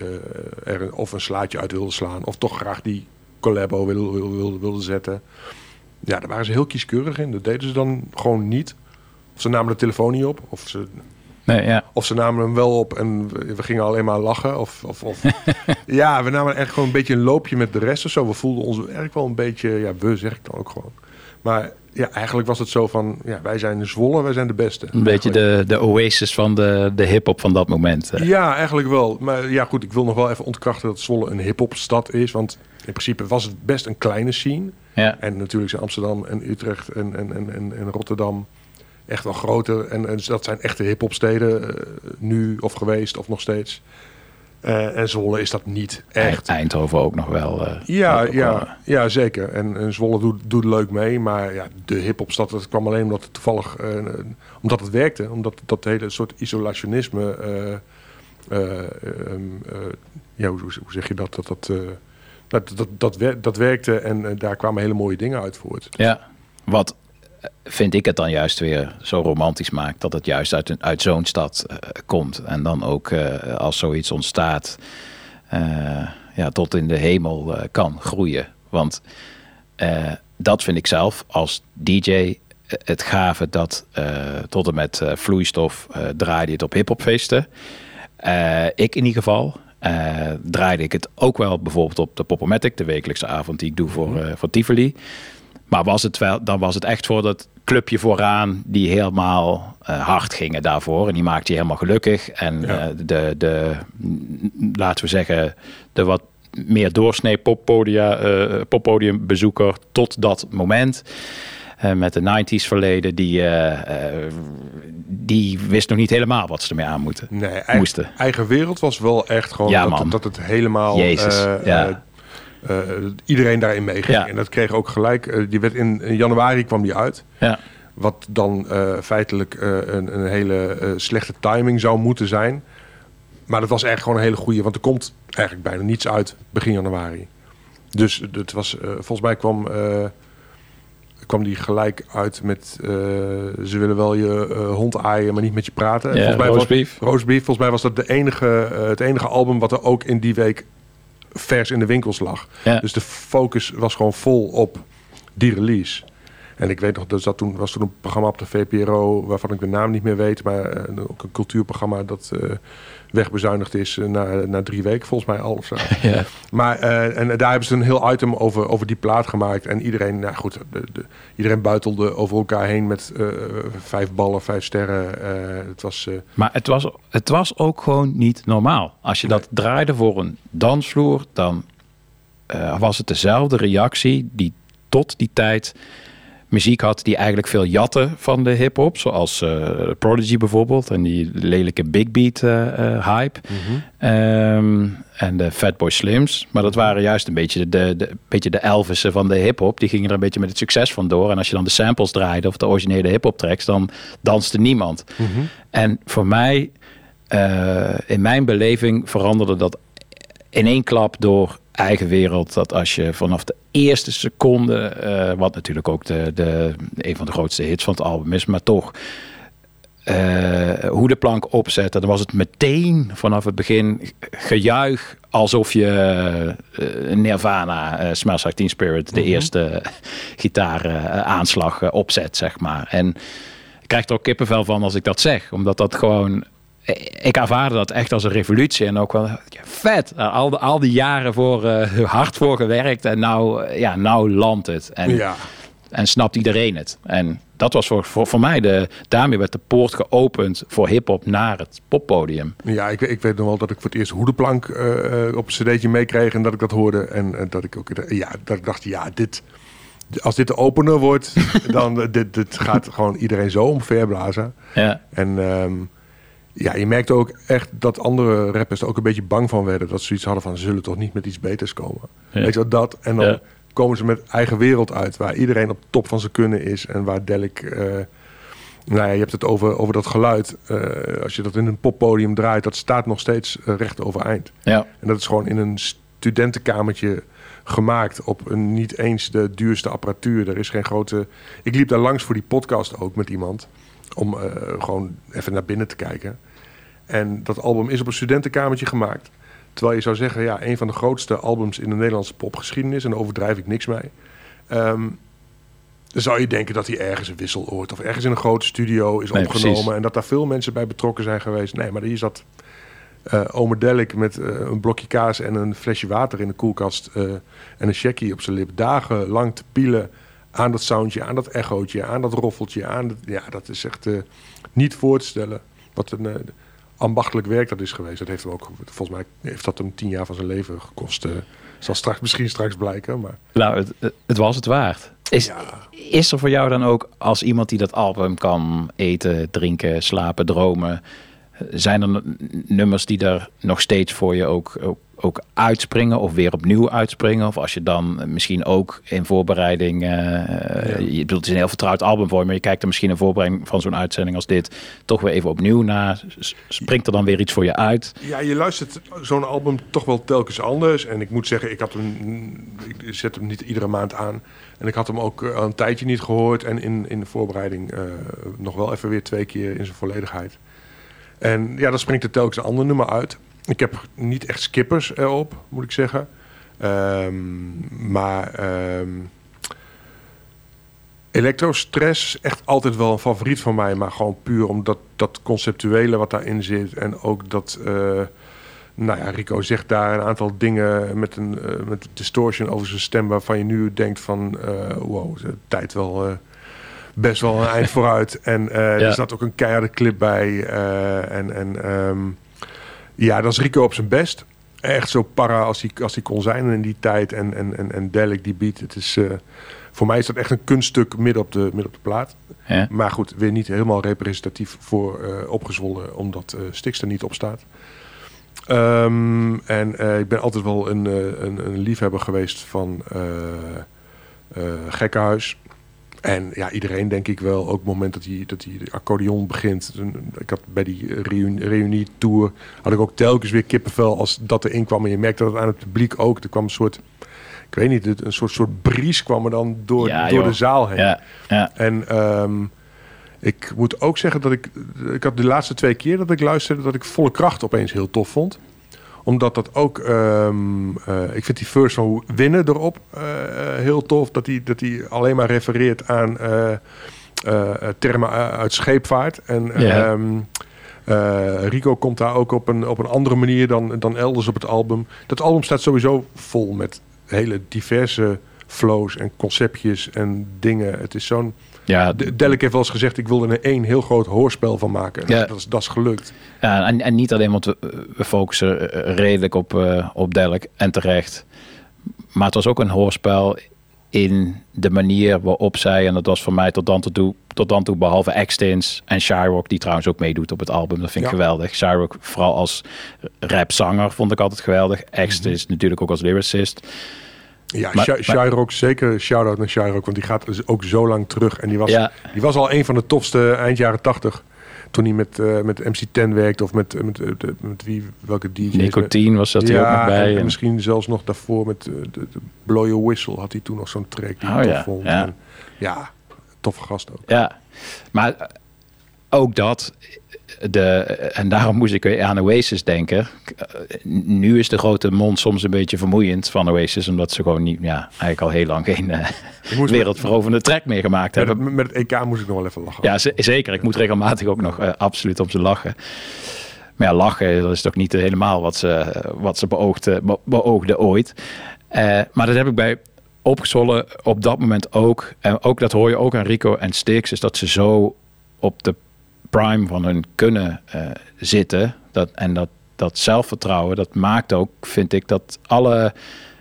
er een- of een slaatje uit wilden slaan of toch graag die collabo wilden wil, wil, zetten. Ja, daar waren ze heel kieskeurig in. Dat deden ze dan gewoon niet. Of ze namen de telefoon niet op, of ze Nee, ja. of ze namen hem wel op en we we gingen alleen maar lachen. Of, of, of ja, we namen echt gewoon een beetje een loopje met de rest of zo. We voelden ons eigenlijk wel een beetje, ja, we zeg ik dan ook gewoon. Maar ja, eigenlijk was het zo van, ja, wij zijn de Zwolle, wij zijn de beste. Een beetje de, de oasis van de, de hip-hop van dat moment. Ja, eigenlijk wel. Maar ja, goed, ik wil nog wel even ontkrachten dat Zwolle een hip-hop stad is. Want in principe was het best een kleine scene. Ja. En natuurlijk zijn Amsterdam en Utrecht en, en, en, en, Rotterdam echt wel groter. En, en dat zijn echte hip-hop steden eh, nu of geweest of nog steeds. Eh, en Zwolle is dat niet echt. Eindhoven ook nog wel. eh, Ja, ook wel, ja, ja, zeker. En, en Zwolle doet, doet leuk mee. Maar ja, de hip-hopstad, dat kwam alleen omdat het toevallig... eh, eh, omdat het werkte. Omdat dat hele soort isolationisme... eh, eh, ehm, eh, ja, hoe, hoe zeg je dat? Dat, dat, eh, dat, dat, dat, wer- dat werkte en eh, daar kwamen hele mooie dingen uit voort. Ja, wat eh, vind ik het dan juist weer zo romantisch maakt dat het juist uit, een- uit zo'n stad eh, komt. En dan ook eh, als zoiets ontstaat, eh, ja, tot in de hemel kan groeien. Want dat vind ik zelf als DJ het gave dat tot en met vloeistof draaide het op hiphopfeesten. Ik in ieder geval. draaide ik het ook wel bijvoorbeeld op de Popomatic, de wekelijkse avond die ik doe voor, eh, voor Tivoli. Maar was het wel, dan was het echt voor dat clubje vooraan die helemaal eh, hard gingen daarvoor. En die maakte je helemaal gelukkig. En eh, de, de, laten we zeggen, de wat meer doorsnee poppodia, eh, poppodiumbezoeker tot dat moment. met de 90s verleden, die, die wist nog niet helemaal wat ze ermee aan moeten. Nee, eigen, moesten. eigen wereld was wel echt gewoon Ja, dat, dat het helemaal... Jezus, ja. Eh, iedereen daarin meeging. Ja. En dat kreeg ook gelijk... eh, die werd in, in januari kwam die uit. Ja. Wat dan eh, feitelijk een, een hele slechte timing zou moeten zijn. Maar dat was echt gewoon een hele goede. Want er komt eigenlijk bijna niets uit begin januari. Dus het was, volgens mij kwam, kwam die gelijk uit met... ze willen wel je hond aaien, maar niet met je praten. En Ja, volgens mij roast was, beef. Roast Beef. Volgens mij was dat de enige, het enige album wat er ook in die week vers in de winkels lag. Ja. Dus de focus was gewoon vol op die release. En ik weet nog, dat zat toen, was toen een programma op de VPRO... waarvan ik de naam niet meer weet... maar eh, ook een cultuurprogramma dat eh, wegbezuinigd is... eh, na, na drie weken volgens mij al of zo. Ja. Maar eh, en daar hebben ze een heel item over, over die plaat gemaakt. En iedereen, nou goed, de, de- iedereen buitelde over elkaar heen met eh, vijf ballen, vijf sterren. Het was... Maar het was, het was ook gewoon niet normaal. Als je dat draaide voor een dansvloer, dan was het dezelfde reactie die tot die tijd muziek had die eigenlijk veel jatten van de hip-hop. Zoals eh, Prodigy bijvoorbeeld en die lelijke big beat eh, eh, hype. Ehm, en de Fatboy Slims. Maar dat waren juist een beetje de, de, beetje de Elvissen van de hip-hop. Die gingen er een beetje met het succes vandoor. En als je dan de samples draaide of de originele hip-hop tracks, dan danste niemand. En voor mij, in mijn beleving, veranderde dat in één klap door eigen wereld. Dat als je vanaf de eerste seconde, eh, wat natuurlijk ook de, de, een van de grootste hits van het album is, maar toch. eh, hoe de plank opzetten, dan was het meteen vanaf het begin gejuich alsof je eh, Nirvana, eh Smells Like Teen Spirit, de eerste gitaaraanslag opzet, zeg maar. En ik krijg er ook kippenvel van als ik dat zeg, omdat dat gewoon ik ervaarde dat echt als een revolutie. En ook wel ja, vet. Al, de, al die jaren voor, eh, hard voor gewerkt. En nou, eh, ja, nou landt het. En, Ja. en snapt iedereen het. En dat was voor, voor, voor mij de... Daarmee werd de poort geopend voor hiphop naar het poppodium. Ja, ik, ik weet nog wel dat ik voor het eerst Hoedenplank eh, op een cd'tje meekreeg en dat ik dat hoorde. En, dat ik ook ja, dat ik dacht, ja, dit, als dit de opener wordt, dan dit, dit gaat gewoon iedereen zo omverblazen. Ja. En ehm, ja, je merkte ook echt dat andere rappers er ook een beetje bang van werden. Dat ze zoiets hadden van, ze zullen toch niet met iets beters komen. Ja. Weet je wel, dat. En dan Ja. komen ze met eigen wereld uit, waar iedereen op top van zijn kunnen is. En waar Delik... eh, nou ja, je hebt het over, over dat geluid. Eh, als je dat in een poppodium draait, dat staat nog steeds eh, recht overeind. Ja. En dat is gewoon in een studentenkamertje gemaakt op een niet eens de duurste apparatuur. Er is geen grote... Ik liep daar langs voor die podcast ook met iemand. Om gewoon even naar binnen te kijken. En dat album is op een studentenkamertje gemaakt. Terwijl je zou zeggen, ja, een van de grootste albums in de Nederlandse popgeschiedenis. En daar overdrijf ik niks mee. Ehm, dan zou je denken dat hij ergens een wisseloord of ergens in een grote studio is Nee, opgenomen. precies. En dat daar veel mensen bij betrokken zijn geweest. Nee, maar hier zat eh Ome Delik met eh, een blokje kaas en een flesje water in de koelkast. eh, en een checkie op zijn lip. Dagenlang te pielen aan dat soundje, aan dat echootje, aan dat roffeltje. Aan dat, ja, dat is echt niet voor te stellen. Wat een ambachtelijk werk dat is geweest. Dat heeft hem ook, volgens mij heeft dat hem tien jaar van zijn leven gekost. eh. Zal straks, misschien straks blijken, maar... Nou, het, het was het waard. Is, is er voor jou dan ook, als iemand die dat album kan eten, drinken, slapen, dromen... Zijn er nummers die er nog steeds voor je ook, ook, ook uitspringen of weer opnieuw uitspringen? Of als je dan misschien ook in voorbereiding, eh, je bedoelt, het is een heel vertrouwd album voor je, maar je kijkt er misschien in voorbereiding van zo'n uitzending als dit toch weer even opnieuw naar. Springt er dan weer iets voor je uit? Ja, je luistert zo'n album toch wel telkens anders. En ik moet zeggen, ik, had hem, ik zet hem niet iedere maand aan. En ik had hem ook eh, al een tijdje niet gehoord. En in, in de voorbereiding eh, nog wel even weer twee keer in zijn volledigheid. En ja, dan springt er telkens een ander nummer uit. Ik heb niet echt skippers erop, moet ik zeggen. Ehm, maar ehm Elektrostress is echt altijd wel een favoriet van mij. Maar gewoon puur omdat dat conceptuele wat daarin zit. En ook dat... eh, nou ja, Rico zegt daar een aantal dingen met een eh, met distortion over zijn stem... waarvan je nu denkt van... eh, wow, de tijd wel... best wel een eind vooruit. En Ja. er zat ook een keiharde clip bij. en en ehm, ja, dat is Rico op zijn best. Echt zo para als hij, als hij kon zijn in die tijd. En, en, en, en Delic die beat. Het is, eh, voor mij is dat echt een kunststuk midden op de, midden op de plaat. Ja. Maar goed, weer niet helemaal representatief voor eh, opgezwollen. Omdat Stix er niet op staat. Ehm, en ik ben altijd wel een, een, een liefhebber geweest van Gekkenhuis. En ja, iedereen denk ik wel, ook op het moment dat hij, dat hij de accordeon begint. Ik had bij die reuni- reunie-tour, had ik ook telkens weer kippenvel als dat erin kwam. En je merkte dat aan het publiek ook. Er kwam een soort, ik weet niet, een soort, soort bries kwam er dan door, Ja, door joh. de zaal heen. Ja, ja. En ehm, ik moet ook zeggen dat ik, ik had de laatste twee keer dat ik luisterde, dat ik volle kracht opeens heel tof vond omdat dat ook, ehm, eh, ik vind die first van winnen erop eh, eh, heel tof. Dat hij dat die alleen maar refereert aan termen uit scheepvaart. En ehm, eh, Rico komt daar ook op een, op een andere manier dan, dan elders op het album. Dat album staat sowieso vol met hele diverse flows en conceptjes en dingen. Het is zo'n... Ja, De- Delic heeft wel eens gezegd, ik wilde er één heel groot hoorspel van maken. En Ja. Dat, is, dat is gelukt. Ja, en, en niet alleen, want we, we focussen eh, redelijk op, eh op Delk en terecht. Maar het was ook een hoorspel in de manier waarop zij, en dat was voor mij tot dan toe, tot dan toe behalve Extins en Shyrock, die trouwens ook meedoet op het album. Dat vind ik Ja. geweldig. Shyrock vooral als rapzanger vond ik altijd geweldig. Extins natuurlijk ook als lyricist. Ja, Maar- zeker shout-out naar Shyrock, want die gaat dus ook zo lang terug. En die was, Ja. die was al een van de tofste eind jaren tachtig. Toen hij met, eh, met MC10 werkte of met, met, eh, met wie, welke DJ's. Nicotine was dat ja, hij ook nog bij. En, en En- misschien zelfs nog daarvoor met eh, de, de Blow Your Whistle had hij toen nog zo'n track die Oh tof ja, vond. ja. En, ja, toffe gast ook. Ja, maar eh, ook dat. De, en daarom moest ik weer aan Oasis denken. Eh, Nu is de grote mond soms een beetje vermoeiend van Oasis. Omdat ze gewoon niet, ja, eigenlijk al heel lang geen eh, wereldveroverde track meer gemaakt Met hebben. het, met het EK moest ik nog wel even lachen. Ja, zeker. Ik moet regelmatig ook nog eh, absoluut om ze lachen. Maar ja, lachen, dat is toch niet helemaal wat ze, wat ze beoogde, be- beoogde ooit. Eh, maar dat heb ik bij opgezwollen op dat moment ook. En ook dat hoor je ook aan Rico en Stix, is dat ze zo op de prime van hun kunnen eh, zitten. Dat, en dat, dat zelfvertrouwen, dat maakt ook, vind ik, dat alle,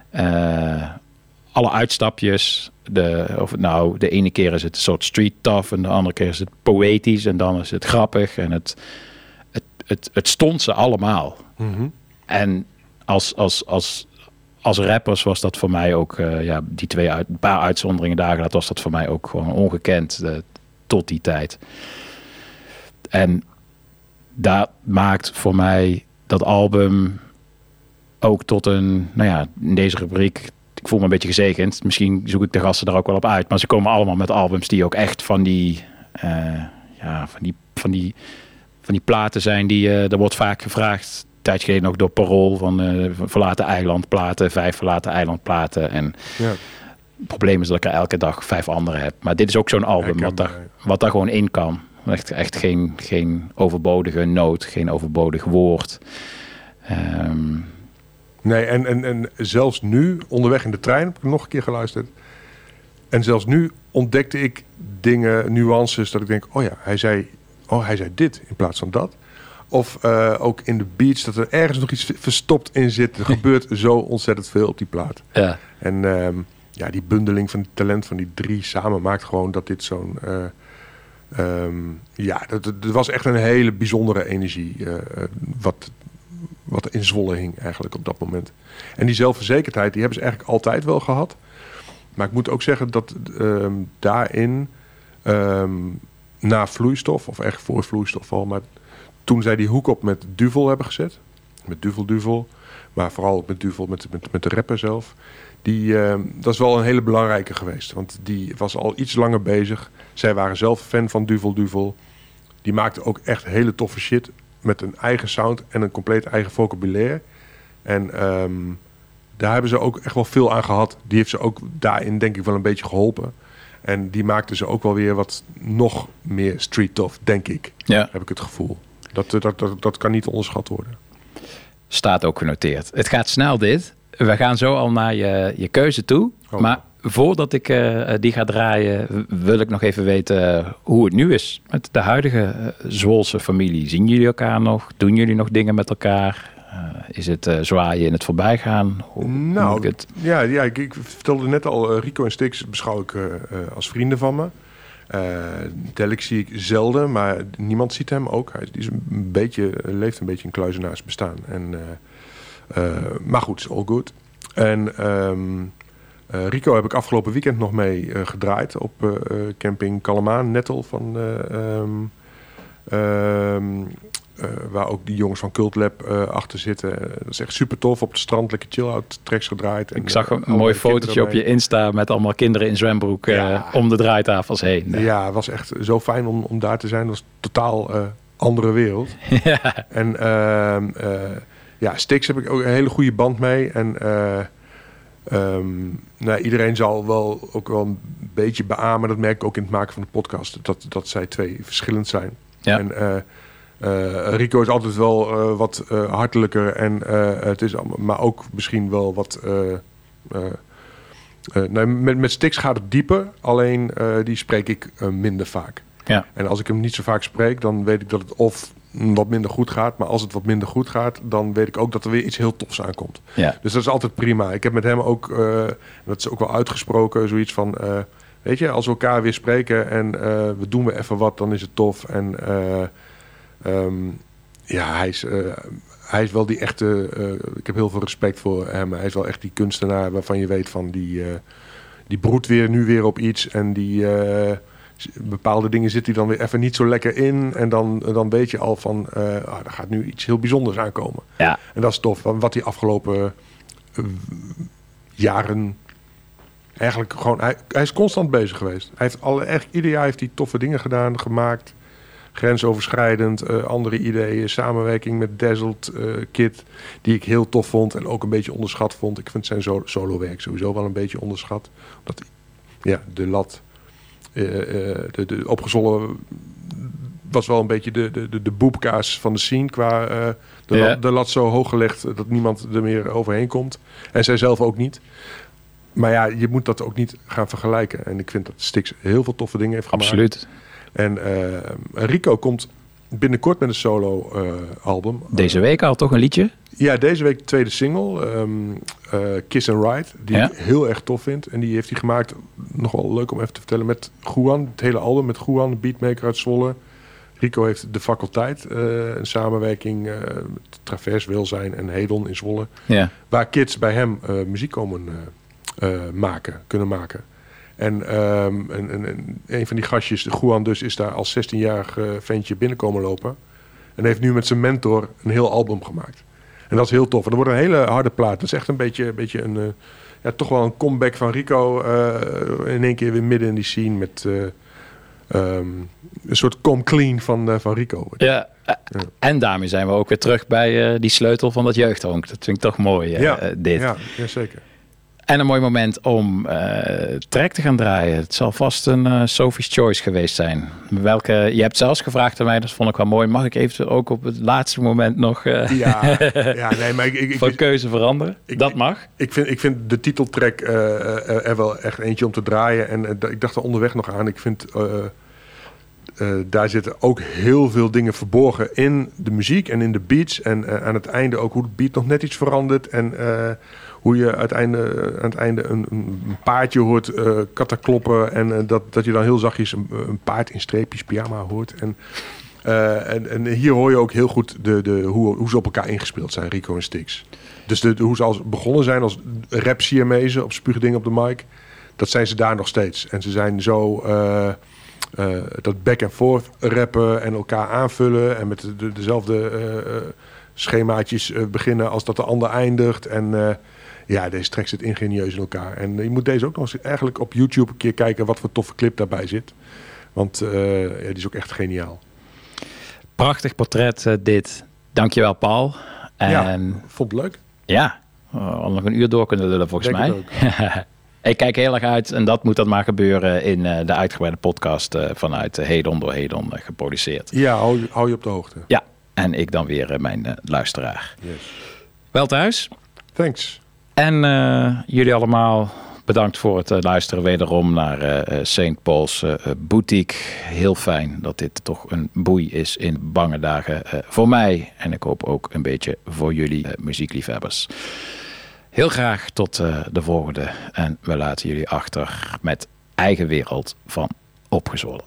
eh, alle uitstapjes, de, of nou, de ene keer is het een soort street tough en de andere keer is het poëtisch en dan is het grappig en het, het, het, het stond ze allemaal. Mhm. En als, als, als, als rappers was dat voor mij ook, eh, ja, die twee uit, een paar uitzonderingen dagen, dat was dat voor mij ook gewoon ongekend tot die tijd. En dat maakt voor mij dat album ook tot een, nou ja, in deze rubriek, ik voel me een beetje gezegend. Misschien zoek ik de gasten daar ook wel op uit, maar ze komen allemaal met albums die ook echt van die, eh, ja, van die, van die, van die platen zijn die, eh er wordt vaak gevraagd, een geleden nog door Parool, van eh, verlaten eilandplaten, vijf verlaten eilandplaten. En Ja. het probleem is dat ik er elke dag vijf andere heb. Maar dit is ook zo'n album wat daar, wat daar gewoon in kan. Echt, echt geen, geen overbodige noot, geen overbodig woord. Ehm, Nee, en, en, en zelfs nu, onderweg in de trein, heb ik nog een keer geluisterd. En zelfs nu ontdekte ik dingen, nuances, dat ik denk, oh ja, hij zei, oh, hij zei dit in plaats van dat. Of eh, ook in de beats, dat er ergens nog iets verstopt in zit. Er gebeurt zo ontzettend veel op die plaat. Ja. En ehm, ja, die bundeling van het talent van die drie samen maakt gewoon dat dit zo'n... eh, ehm, ja, dat, was echt een hele bijzondere energie. eh, eh, wat, wat in Zwolle hing eigenlijk op dat moment. En die zelfverzekerdheid, die hebben ze eigenlijk altijd wel gehad. Maar ik moet ook zeggen dat ehm, daarin, ehm, na vloeistof, of echt voor vloeistof al, maar toen zij die hoek op met Duvel hebben gezet, met Duvel Duvel, maar vooral met Duvel, met, met, de rapper zelf, die, dat is wel een hele belangrijke geweest. Want die was al iets langer bezig. Zij waren zelf fan van Duvel Duvel. Die maakte ook echt hele toffe shit met een eigen sound en een compleet eigen vocabulaire. En ehm, daar hebben ze ook echt wel veel aan gehad. Die heeft ze ook daarin denk ik wel een beetje geholpen. En die maakte ze ook wel weer wat nog meer street tough, denk ik. Ja. Heb ik het gevoel. Dat, eh, dat, dat, dat kan niet onderschat worden. Staat ook genoteerd. Het gaat snel dit. We gaan zo al naar je, je keuze toe. Oh. Maar voordat ik eh, die ga draaien, wil ik nog even weten eh, hoe het nu is met de huidige eh, Zwolse familie. Zien jullie elkaar nog? Doen jullie nog dingen met elkaar? Eh, is het eh, zwaaien in het voorbijgaan? Hoe, hoe Nou, ik het? ja, ja ik, ik vertelde net al, eh, Rico en Stix beschouw ik eh, eh, als vrienden van me. Eh Delk zie ik zelden, maar niemand ziet hem ook. Hij is een beetje, leeft een beetje in kluizenaars bestaan. En, eh, eh, maar goed, all good. En ehm, eh, Rico heb ik afgelopen weekend nog mee eh, gedraaid op eh, eh, camping Kalamaan, Nettel van... eh, ehm, ehm, eh, waar ook die jongens van Cult Lab eh, achter zitten. Dat is echt super tof. Op het strand lekker chill-out tracks gedraaid. En, Ik zag een mooi fotootje op je Insta met allemaal kinderen in zwembroek eh, om de draaitafels heen. Ja, het was echt zo fijn om, om daar te zijn. Dat was een totaal eh, andere wereld. Ja. En ehm, eh, ja, Stix heb ik ook een hele goede band mee. En eh, ehm, nou, iedereen zal wel ook wel een beetje beamen. Dat merk ik ook in het maken van de podcast. Dat, dat zij twee verschillend zijn. Ja. En eh, eh, Rico is altijd wel eh, wat hartelijker. En, het is, maar ook misschien wel wat... nou, met, met Stix gaat het dieper. Alleen die spreek ik minder vaak. Ja. En als ik hem niet zo vaak spreek, dan weet ik dat het of wat minder goed gaat. Maar als het wat minder goed gaat, dan weet ik ook dat er weer iets heel tofs aankomt. Ja. Dus dat is altijd prima. Ik heb met hem ook, eh, dat is ook wel uitgesproken, zoiets van... eh, weet je, als we elkaar weer spreken en eh, we doen weer even wat, dan is het tof. En eh, ehm, ja, hij is, hij is wel die echte... ik heb heel veel respect voor hem. Hij is wel echt die kunstenaar waarvan je weet van... die, die broedt weer nu weer op iets en die... bepaalde dingen zit hij dan weer even niet zo lekker in. En dan, dan weet je al van, ah, er gaat nu iets heel bijzonders aankomen. Ja. En dat is tof. Wat hij afgelopen eh, jaren eigenlijk gewoon... Hij, hij is constant bezig geweest. Hij heeft alle, echt, ieder jaar heeft hij toffe dingen gedaan, gemaakt. Grensoverschrijdend, eh, andere ideeën. Samenwerking met Dazzled Kid, die ik heel tof vond. En ook een beetje onderschat vond. Ik vind zijn solo solowerk sowieso wel een beetje onderschat. Omdat ja, de lat... eh, eh, de, de opgezollen was wel een beetje de, de, de, de boepkaas van de scene. Qua eh, de, Ja. lat, de lat zo hoog gelegd dat niemand er meer overheen komt. En zij zelf ook niet. Maar ja, je moet dat ook niet gaan vergelijken. En ik vind dat Stix heel veel toffe dingen heeft gemaakt. Absoluut. En Rico komt binnenkort met een solo eh, album. Deze week al toch een liedje? Ja, deze week de tweede single, ehm, eh, Kiss and Ride, die Ja. ik heel erg tof vind. En die heeft hij gemaakt, nog wel leuk om even te vertellen, met Juan, het hele album met Juan, de beatmaker uit Zwolle. Rico heeft de faculteit, eh, een samenwerking eh met Travers Welzijn en Hedon in Zwolle. Ja. Waar kids bij hem muziek komen maken, kunnen maken. En ehm, een, een, van die gastjes, de Juan dus, is daar als 16-jarig eh, ventje binnenkomen lopen. En heeft nu met zijn mentor een heel album gemaakt. En dat is heel tof. En dat wordt een hele harde plaat. Dat is echt een beetje, een, beetje een, eh, ja, toch wel een comeback van Rico. eh, in één keer weer midden in die scene met eh, ehm, een soort come clean van, van Rico. Ja. eh, En daarmee zijn we ook weer terug bij die sleutel van dat jeugdhonk. Dat vind ik toch mooi, Ja, dit. ja, ja, zeker. En een mooi moment om eh track te gaan draaien. Het zal vast een eh, Sophie's Choice geweest zijn. Welke, je hebt zelfs gevraagd aan mij, dat vond ik wel mooi. Mag ik eventueel ook op het laatste moment nog eh, Ja, ja, nee, maar ik, ik, ik- van keuze veranderen? dat mag. Ik vind, ik vind de titeltrack er wel echt eentje om te draaien. En ik dacht er onderweg nog aan. Ik vind... daar zitten ook heel veel dingen verborgen in de muziek en in de beats. En aan het einde ook hoe de beat nog net iets verandert. En hoe je uiteinde, aan het einde een, een paardje hoort eh katten kloppen. En eh, dat, dat je dan heel zachtjes een, een paard in streepjes pyjama hoort. En, eh, en, en hier hoor je ook heel goed de, de, hoe, hoe ze op elkaar ingespeeld zijn, Rico en Stix. Dus de, hoe ze als begonnen zijn als rap CMA's op spuugdingen op de mic. Dat zijn ze daar nog steeds. En ze zijn zo eh, eh, dat back and forth rappen en elkaar aanvullen. En met de, de- dezelfde eh, eh, schemaatjes eh, beginnen als dat de ander eindigt. En eh, ja, deze track zit ingenieus in elkaar. En je moet deze ook nog eens eigenlijk op YouTube een keer kijken wat voor toffe clip daarbij zit. Want eh, ja, die is ook echt geniaal. Prachtig portret eh, dit. Dankjewel Paul. En Ja, vond het leuk. Ja, al nog een uur door kunnen lullen volgens Denk mij. het ik kijk heel erg uit en dat moet dan maar gebeuren in eh, de uitgebreide podcast vanuit Hedon door Hedon geproduceerd. Ja, hou, je- hou je op de hoogte. Ja, en ik dan weer mijn luisteraar. Yes. Wel thuis. Thanks. En eh, jullie allemaal bedankt voor het eh, luisteren wederom naar eh, St. Paul's Boutique. Heel fijn dat dit toch een boei is in bange dagen voor mij. En ik hoop ook een beetje voor jullie muziekliefhebbers. Heel graag tot de volgende. En we laten jullie achter met eigen wereld van opgezwollen.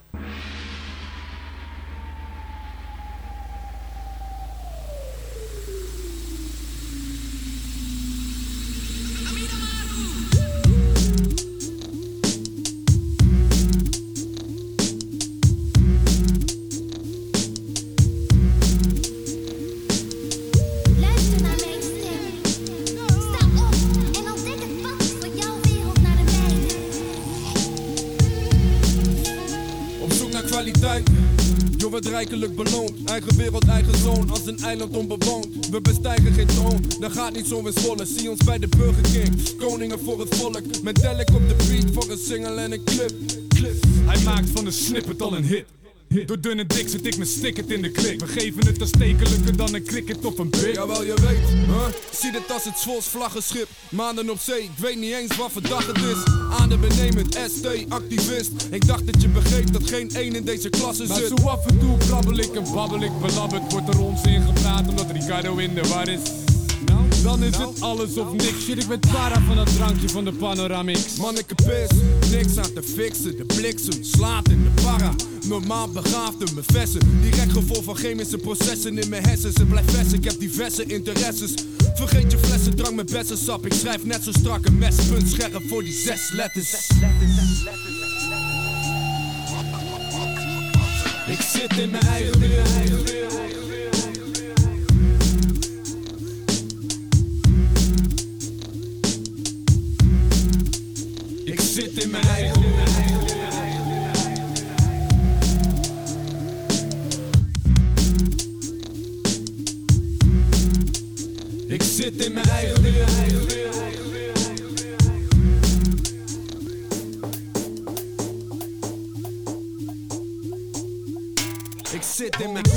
Eigen wereld, eigen zoon. Als een eiland onbewoond. We bestijgen geen troon. Dat gaat niet zo in Zwolle. Zie ons bij de Burger King. Koningen voor het volk. Met Delic op de beat voor een single en een clip. clip. Hij maakt van een snippet al een hit. Door dun en dik zit ik met in de klik. We geven het aanstekelijker dan een cricket of een pik. Jawel, je weet, huh? Zie dit als het Zwols vlaggenschip. Maanden op zee, ik weet niet eens wat voor dag het is. Adembenemend, ST, activist. Ik dacht dat je begreep dat geen één in deze klasse Maar zit. zo af en toe brabbel ik en babbel ik belabberd. Wordt er ons ingepraat omdat Ricardo in de war is. Dan is het alles of niks. Shit, ik ben para van dat drankje van de Panoramix. Manneke pis, niks aan te fixen. De bliksem slaat in de para. Normaal begaafd in mijn vessen. Direct gevolg van chemische processen in mijn hersens. Het blijft vers, ik heb diverse interesses. Vergeet je flessen drank met bessensap. Ik schrijf net zo strak een mespunt scherp voor die zes letters. Ik zit in mijn eigen. In mijn eigen Ik zit in mijn eigen Ik zit in mijn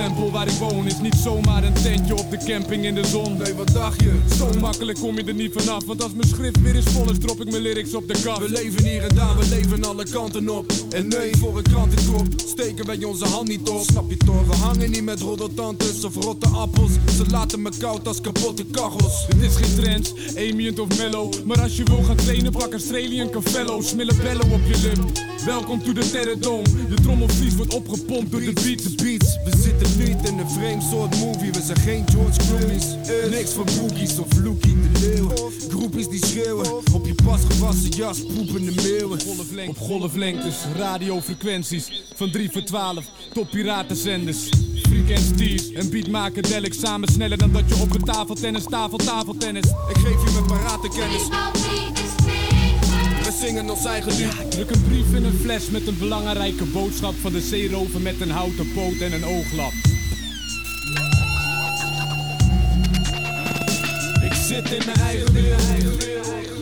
tempel waar ik woon is niet zomaar een tentje op de camping in de zon. Nee, wat dacht je? Zo makkelijk kom je er niet vanaf, want als mijn schrift weer is vol is, drop ik mijn lyrics op de kast. We leven hier en daar, we leven alle kanten op. En nee, voor een krantenkop steken wij onze hand niet op. Snap je toch? We hangen niet met roddeltantes of rotte appels. Ze laten me koud als kapotte kachels. Het is geen trends, ambient of mellow. Maar als je wil gaan trainen, pak Australian Cavello. Smillen bello op je lip. Welkom to the Terradome. Je trommelvlies wordt opgepompt door de beats. De beats, we zitten niet in een vreemd soort movie. We zijn geen George Clooney's. Niks voor boogies of Lookie de Leeuw. Groepjes die schreeuwen op je pas gewassen jas, poepende meeuwen. Op golflengtes, radiofrequenties. Van 3 voor 12 tot piratenzenders. Freak and Steez en beatmaker Delic samen sneller dan dat je op een tafeltennis, tafel, tafeltennis. Ik geef je mijn parate kennis. Lied. Druk een brief in een fles met een belangrijke boodschap van de zeerover met een houten poot en een ooglap. Ik zit in mijn eigen wereld.